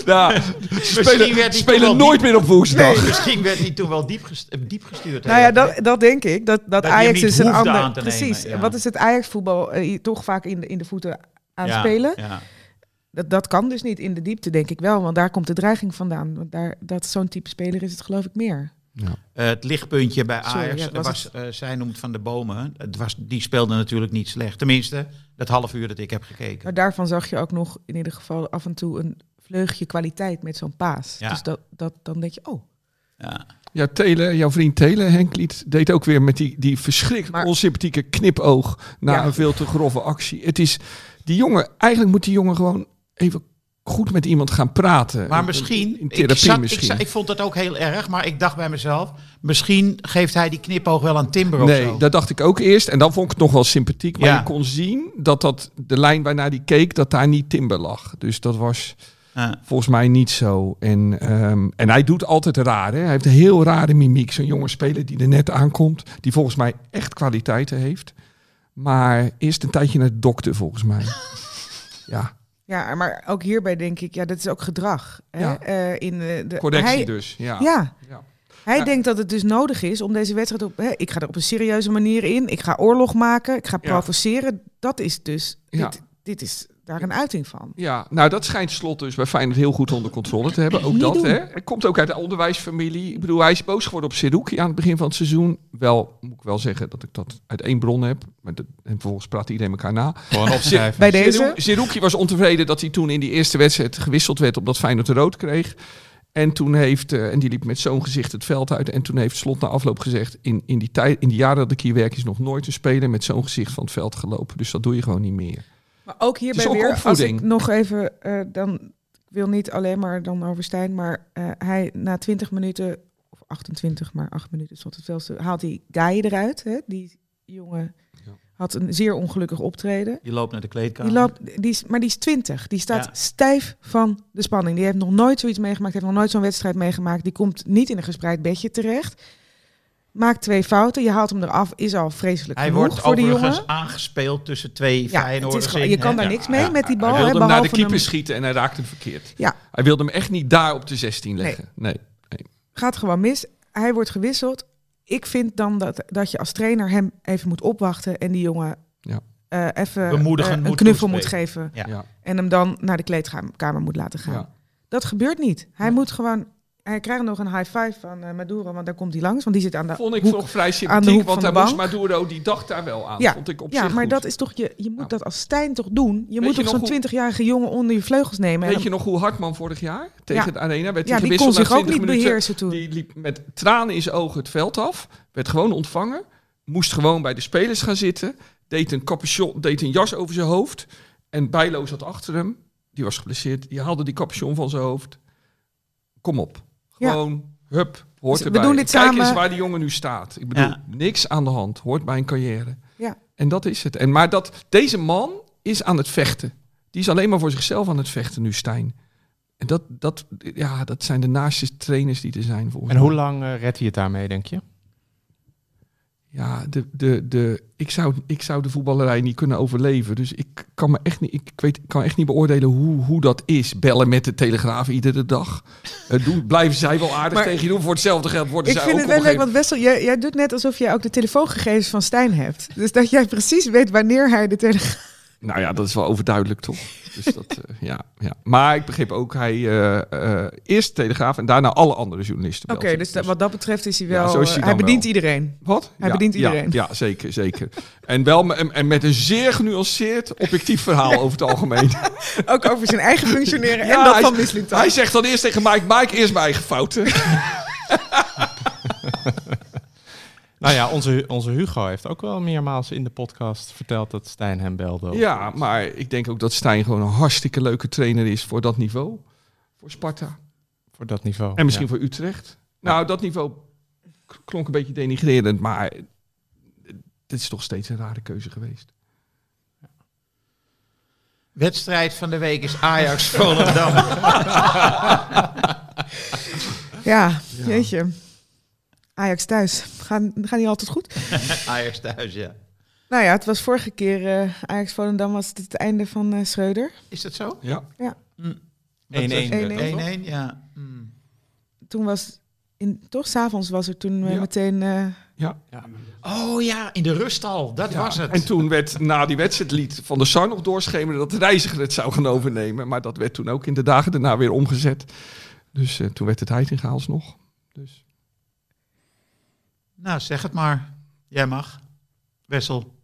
Ja,
Misschien
spelen,
werd hij
spelen nooit
diep-
meer op woensdag.
Nee, misschien werd hij toen wel diep, gest- eh, diep gestuurd.
Nou ja, dat, dat denk ik. Dat, dat,
hem
Ajax is een ander. Precies.
ja.
Wat is het Ajax-voetbal eh, toch vaak in de, in de voeten aanspelen?
Ja, ja.
Dat, dat kan dus niet in de diepte, denk ik wel. Want daar komt de dreiging vandaan. Want daar, dat zo'n type speler is het geloof ik meer.
Eh, het lichtpuntje bij
Sorry,
Ajax
ja,
was,
was
eh, zij noemt Van de Bomen. Het was, die speelde natuurlijk niet slecht. Tenminste, dat half uur dat ik heb gekeken.
Maar daarvan zag je ook nog in ieder geval af en toe een vleugje kwaliteit met zo'n paas.
Ja.
Dus dat, dat, dan denk je, oh.
Ja.
Ja, Tele, jouw vriend Tele, Henk Lied, deed ook weer met die, die verschrikkelijk
Maar-
onsympathieke knipoog na
Ja.
een veel te grove actie. Het is, die jongen, eigenlijk moet die jongen gewoon even goed met iemand gaan praten.
Maar misschien,
in
ik,
therapie
ik,
misschien.
zat- ik vond dat ook heel erg, maar ik dacht bij mezelf, misschien geeft hij die knipoog wel aan Timber of
Nee,
zo.
dat dacht ik ook eerst. En dan vond ik het nog wel sympathiek. Maar
Ja.
je kon zien dat, dat de lijn waarnaar die keek, dat daar niet Timber lag. Dus dat was
Ja.
volgens mij niet zo. En, ehm, en hij doet altijd raar. Hè? Hij heeft een heel rare mimiek. Zo'n jonge speler die er net aankomt. Die volgens mij echt kwaliteiten heeft. Maar eerst een tijdje naar de dokter volgens mij. ja,
Ja, maar ook hierbij denk ik, ja, dat is ook gedrag. Hè?
Ja.
Eh, in de, de,
correctie
hij,
dus. Ja.
Ja,
Ja.
hij
Ja.
denkt dat het dus nodig is om deze wedstrijd op... Hè, ik ga er op een serieuze manier in. Ik ga oorlog maken. Ik ga
Ja.
provoceren. Dat is dus...
Ja.
Dit, dit is daar een uiting van.
Ja, nou dat schijnt Slot dus bij Feyenoord heel goed onder controle te hebben. Ook
Niet
dat,
doen.
hè. Hij komt ook uit de onderwijsfamilie. Ik bedoel, hij is boos geworden op Seruki aan het begin van het seizoen. Wel, moet ik wel zeggen dat ik dat uit één bron heb. Maar dat, en vervolgens praat iedereen elkaar na.
Gewoon opschrijven.
Bij deze...
Seru- Seruki was ontevreden dat hij toen in die eerste wedstrijd gewisseld werd omdat Feyenoord rood kreeg. En toen heeft, eh, en die liep met zo'n gezicht het veld uit. En toen heeft Slot na afloop gezegd, in, in, die tijd, in die jaren dat ik hier werk is nog nooit een speler met zo'n gezicht van het veld gelopen. Dus dat doe je gewoon niet meer.
Maar ook hierbij
is ook
weer, als
opvoeding.
ik nog even, eh, dan ik wil niet alleen maar dan over Stijn, maar eh, hij na 20 minuten, of 28, maar 8 minuten stond het veldste, haalt die Guy eruit. Hè? Die jongen
Ja.
had een zeer ongelukkig optreden.
Die loopt naar de kleedkamer.
Die loopt, die is, maar die is 20. Die staat
Ja.
stijf van de spanning. Die heeft nog nooit zoiets meegemaakt. Heeft nog nooit zo'n wedstrijd meegemaakt. Die komt niet in een gespreid bedje terecht. Maakt twee fouten. Je haalt hem eraf. Is al vreselijk
Hij
genoeg
wordt
voor jongen.
aangespeeld tussen twee
Ja, het
Feyenoorders
is gewoon-
in,
je kan daar niks mee met die bal.
Hij
hè,
wilde hem naar de keeper
hem-
schieten en hij raakte hem verkeerd.
Ja.
Hij wilde hem echt niet daar op de 16 leggen. Nee.
gaat gewoon mis. Hij wordt gewisseld. Ik vind dan dat, dat je als trainer hem even moet opwachten en die jongen
Ja.
eh, even eh, een
moet
knuffel moet geven.
Ja.
Ja.
En hem dan naar de kleedkamer moet laten gaan.
Ja.
Dat gebeurt niet. Hij moet gewoon... Hij krijgt nog een high five van eh, Maduro, want daar komt hij langs. Want die zit aan de
Vond ik
hoek.
toch vrij sympathiek, want daar moest. Maduro, die dacht daar wel aan.
Ja,
Vond ik op
ja
zich
maar
goed.
dat is toch je, je moet
Ja.
dat als Stijn toch doen. Je moet toch zo'n
hoe-
20-jarige jongen onder je vleugels nemen.
Weet je nog hoe Hartman vorig jaar tegen
Ja.
de Arena werd
ja, die kon zich ook
20
niet
minuten.
beheersen toen.
Die liep met tranen in zijn ogen het veld af. Werd gewoon ontvangen. Moest gewoon bij de spelers gaan zitten. Deed een capuchon, deed een jas over zijn hoofd. En Bijlo zat achter hem. Die was geblesseerd. Die haalde die capuchon van zijn hoofd. Kom op.
Ja.
Gewoon, hup, hoort
Dus
erbij.
we doen dit
Kijk
samen.
eens waar die jongen nu staat. Ik bedoel,
Ja.
niks aan de hand. Hoort bij een carrière.
Ja.
En dat is het. En, maar dat, deze man is aan het vechten. Die is alleen maar voor zichzelf aan het vechten nu, Stijn. En dat, dat, ja, dat zijn de naaste trainers die er zijn volgens
En hoe lang eh, redt hij het daarmee, denk je?
Ja, de, de, de, ik, zou, ik zou de voetballerij niet kunnen overleven. Dus ik kan me echt niet, ik weet, ik kan echt niet beoordelen hoe, hoe dat is. Bellen met de telegraaf iedere dag. Eh, doen, blijven zij wel aardig
Maar-
tegen je doen. Voor hetzelfde geld worden
Ik
zij
vind
ook
het wel
op een
leuk, want Wessel, jij, jij doet net alsof jij ook de telefoongegevens van Stijn hebt. Dus dat jij precies weet wanneer hij de telegraaf...
Nou ja, dat is wel overduidelijk toch? Dus dat, eh, ja, ja. Maar ik begreep ook, hij eh, eerst Telegraaf en daarna alle andere journalisten.
Oké, dus dat- wat dat betreft is hij
Ja,
wel...
is hij
bedient
wel.
iedereen.
Wat?
Hij
ja,
bedient
ja,
iedereen.
Ja, zeker, zeker. En wel en, en met een zeer genuanceerd, objectief verhaal over het algemeen.
Ook over zijn eigen functioneren en
Ja,
dat
hij-
van Miss.
Hij zegt dan eerst tegen Mike, Mike, eerst mijn eigen fouten.
Nou ja, onze, onze Hugo heeft ook wel meermaals in de podcast verteld dat Stijn hem belde.
Ja, maar ik denk ook dat Stijn gewoon een hartstikke leuke trainer is voor dat niveau. Voor Sparta.
Voor dat niveau.
En misschien
Ja.
voor Utrecht. Nou, dat niveau klonk een beetje denigrerend, maar dit is toch steeds een rare keuze geweest.
Wedstrijd van de week is Ajax Volendam.
Ja, jeetje. Ajax thuis. Gaan, gaan die altijd goed?
Ajax thuis, ja.
Nou ja, het was vorige keer uh, Ajax Volendam was het, het einde van uh, Schreuder.
Is dat zo?
Ja.
Hm.
1-1
1-1.
werd het,
1-1, ja. Hm.
Toen was, in, toch, s'avonds was er toen uh,
Ja.
meteen... eh,
Ja.
Oh ja, in de rust al. Dat
Ja,
was het.
En toen werd na die wedstrijd liet Van der Sar nog doorschemeren dat de reiziger het zou gaan overnemen. Maar dat werd toen ook in de dagen daarna weer omgezet. Dus eh, toen werd het Heitinga alsnog. Dus.
Nou, zeg het maar. Jij mag. Wessel.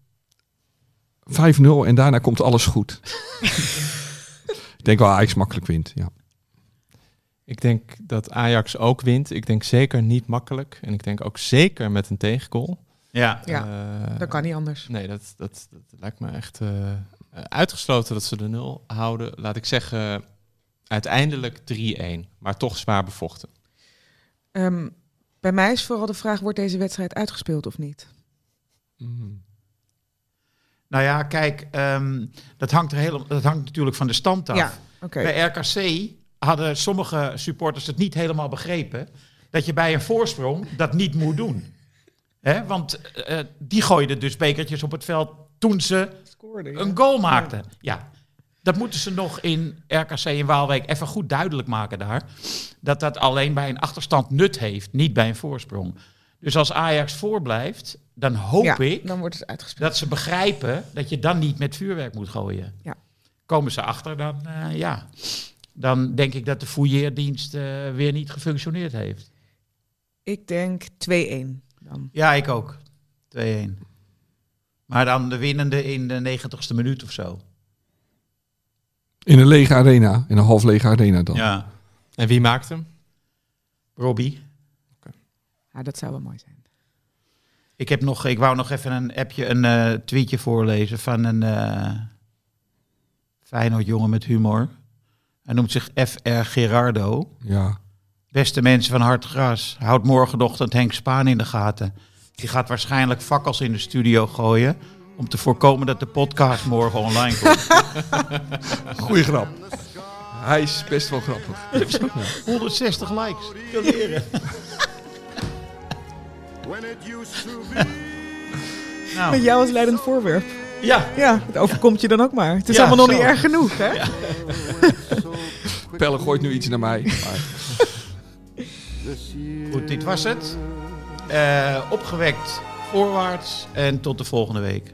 5-0 en daarna komt alles goed. ik denk wel Ajax makkelijk wint, ja.
Ik denk dat Ajax ook wint. Ik denk zeker niet makkelijk. En ik denk ook zeker met een tegengoal.
Ja.
Ja,
Eh,
dat kan niet anders.
Nee, dat, dat, dat lijkt me echt eh, uitgesloten dat ze de nul houden. Laat ik zeggen, uiteindelijk 3-1. Maar toch zwaar bevochten.
Um, bij mij is vooral de vraag, wordt deze wedstrijd uitgespeeld of niet?
Mm.
Nou ja, kijk, um, dat, hangt er heel, dat hangt natuurlijk van de stand af.
Ja, okay.
Bij RKC hadden sommige supporters het niet helemaal begrepen... dat je bij een voorsprong dat niet moet doen. Hè? Want uh, die gooiden dus bekertjes op het veld toen ze
Scoorde, ja.
een goal maakten. Ja. Dat moeten ze nog in RKC in Waalwijk even goed duidelijk maken daar. Dat dat alleen bij een achterstand nut heeft, niet bij een voorsprong. Dus als Ajax voorblijft, dan hoop
ja,
ik
dan wordt het uitgespeeld.
dat ze begrijpen dat je dan niet met vuurwerk moet gooien.
Ja.
Komen ze achter, dan uh, ja. Dan denk ik dat de fouilleerdienst uh, weer niet gefunctioneerd heeft.
Ik denk 2-1 dan.
Ja, ik ook. 2-1. Maar dan de winnende in de negentigste minuut of zo.
In een lege arena, in een half lege arena dan.
Ja.
En wie maakt hem?
Robbie.
Ja, dat zou wel mooi zijn.
Ik, heb nog, ik wou nog even een appje, een uh, tweetje voorlezen van een uh, Feyenoord jongen met humor. Hij noemt zich FR Gerardo.
Ja.
Beste mensen van Hard Gras, houd morgenochtend Henk Spaan in de gaten. Die gaat waarschijnlijk fakkels in de studio gooien om te voorkomen dat de podcast morgen online komt.
Goeie grap. Hij is best wel grappig.
160 likes. Leren.
nou. Met jou als leidend voorwerp.
Ja.
Ja, het overkomt je dan ook maar. Het is
ja,
allemaal nog
zo.
niet erg genoeg, hè?
Ja.
Pelle gooit nu iets naar mij. Maar...
Goed, dit was het. Uh, opgewekt voorwaarts en tot de volgende week.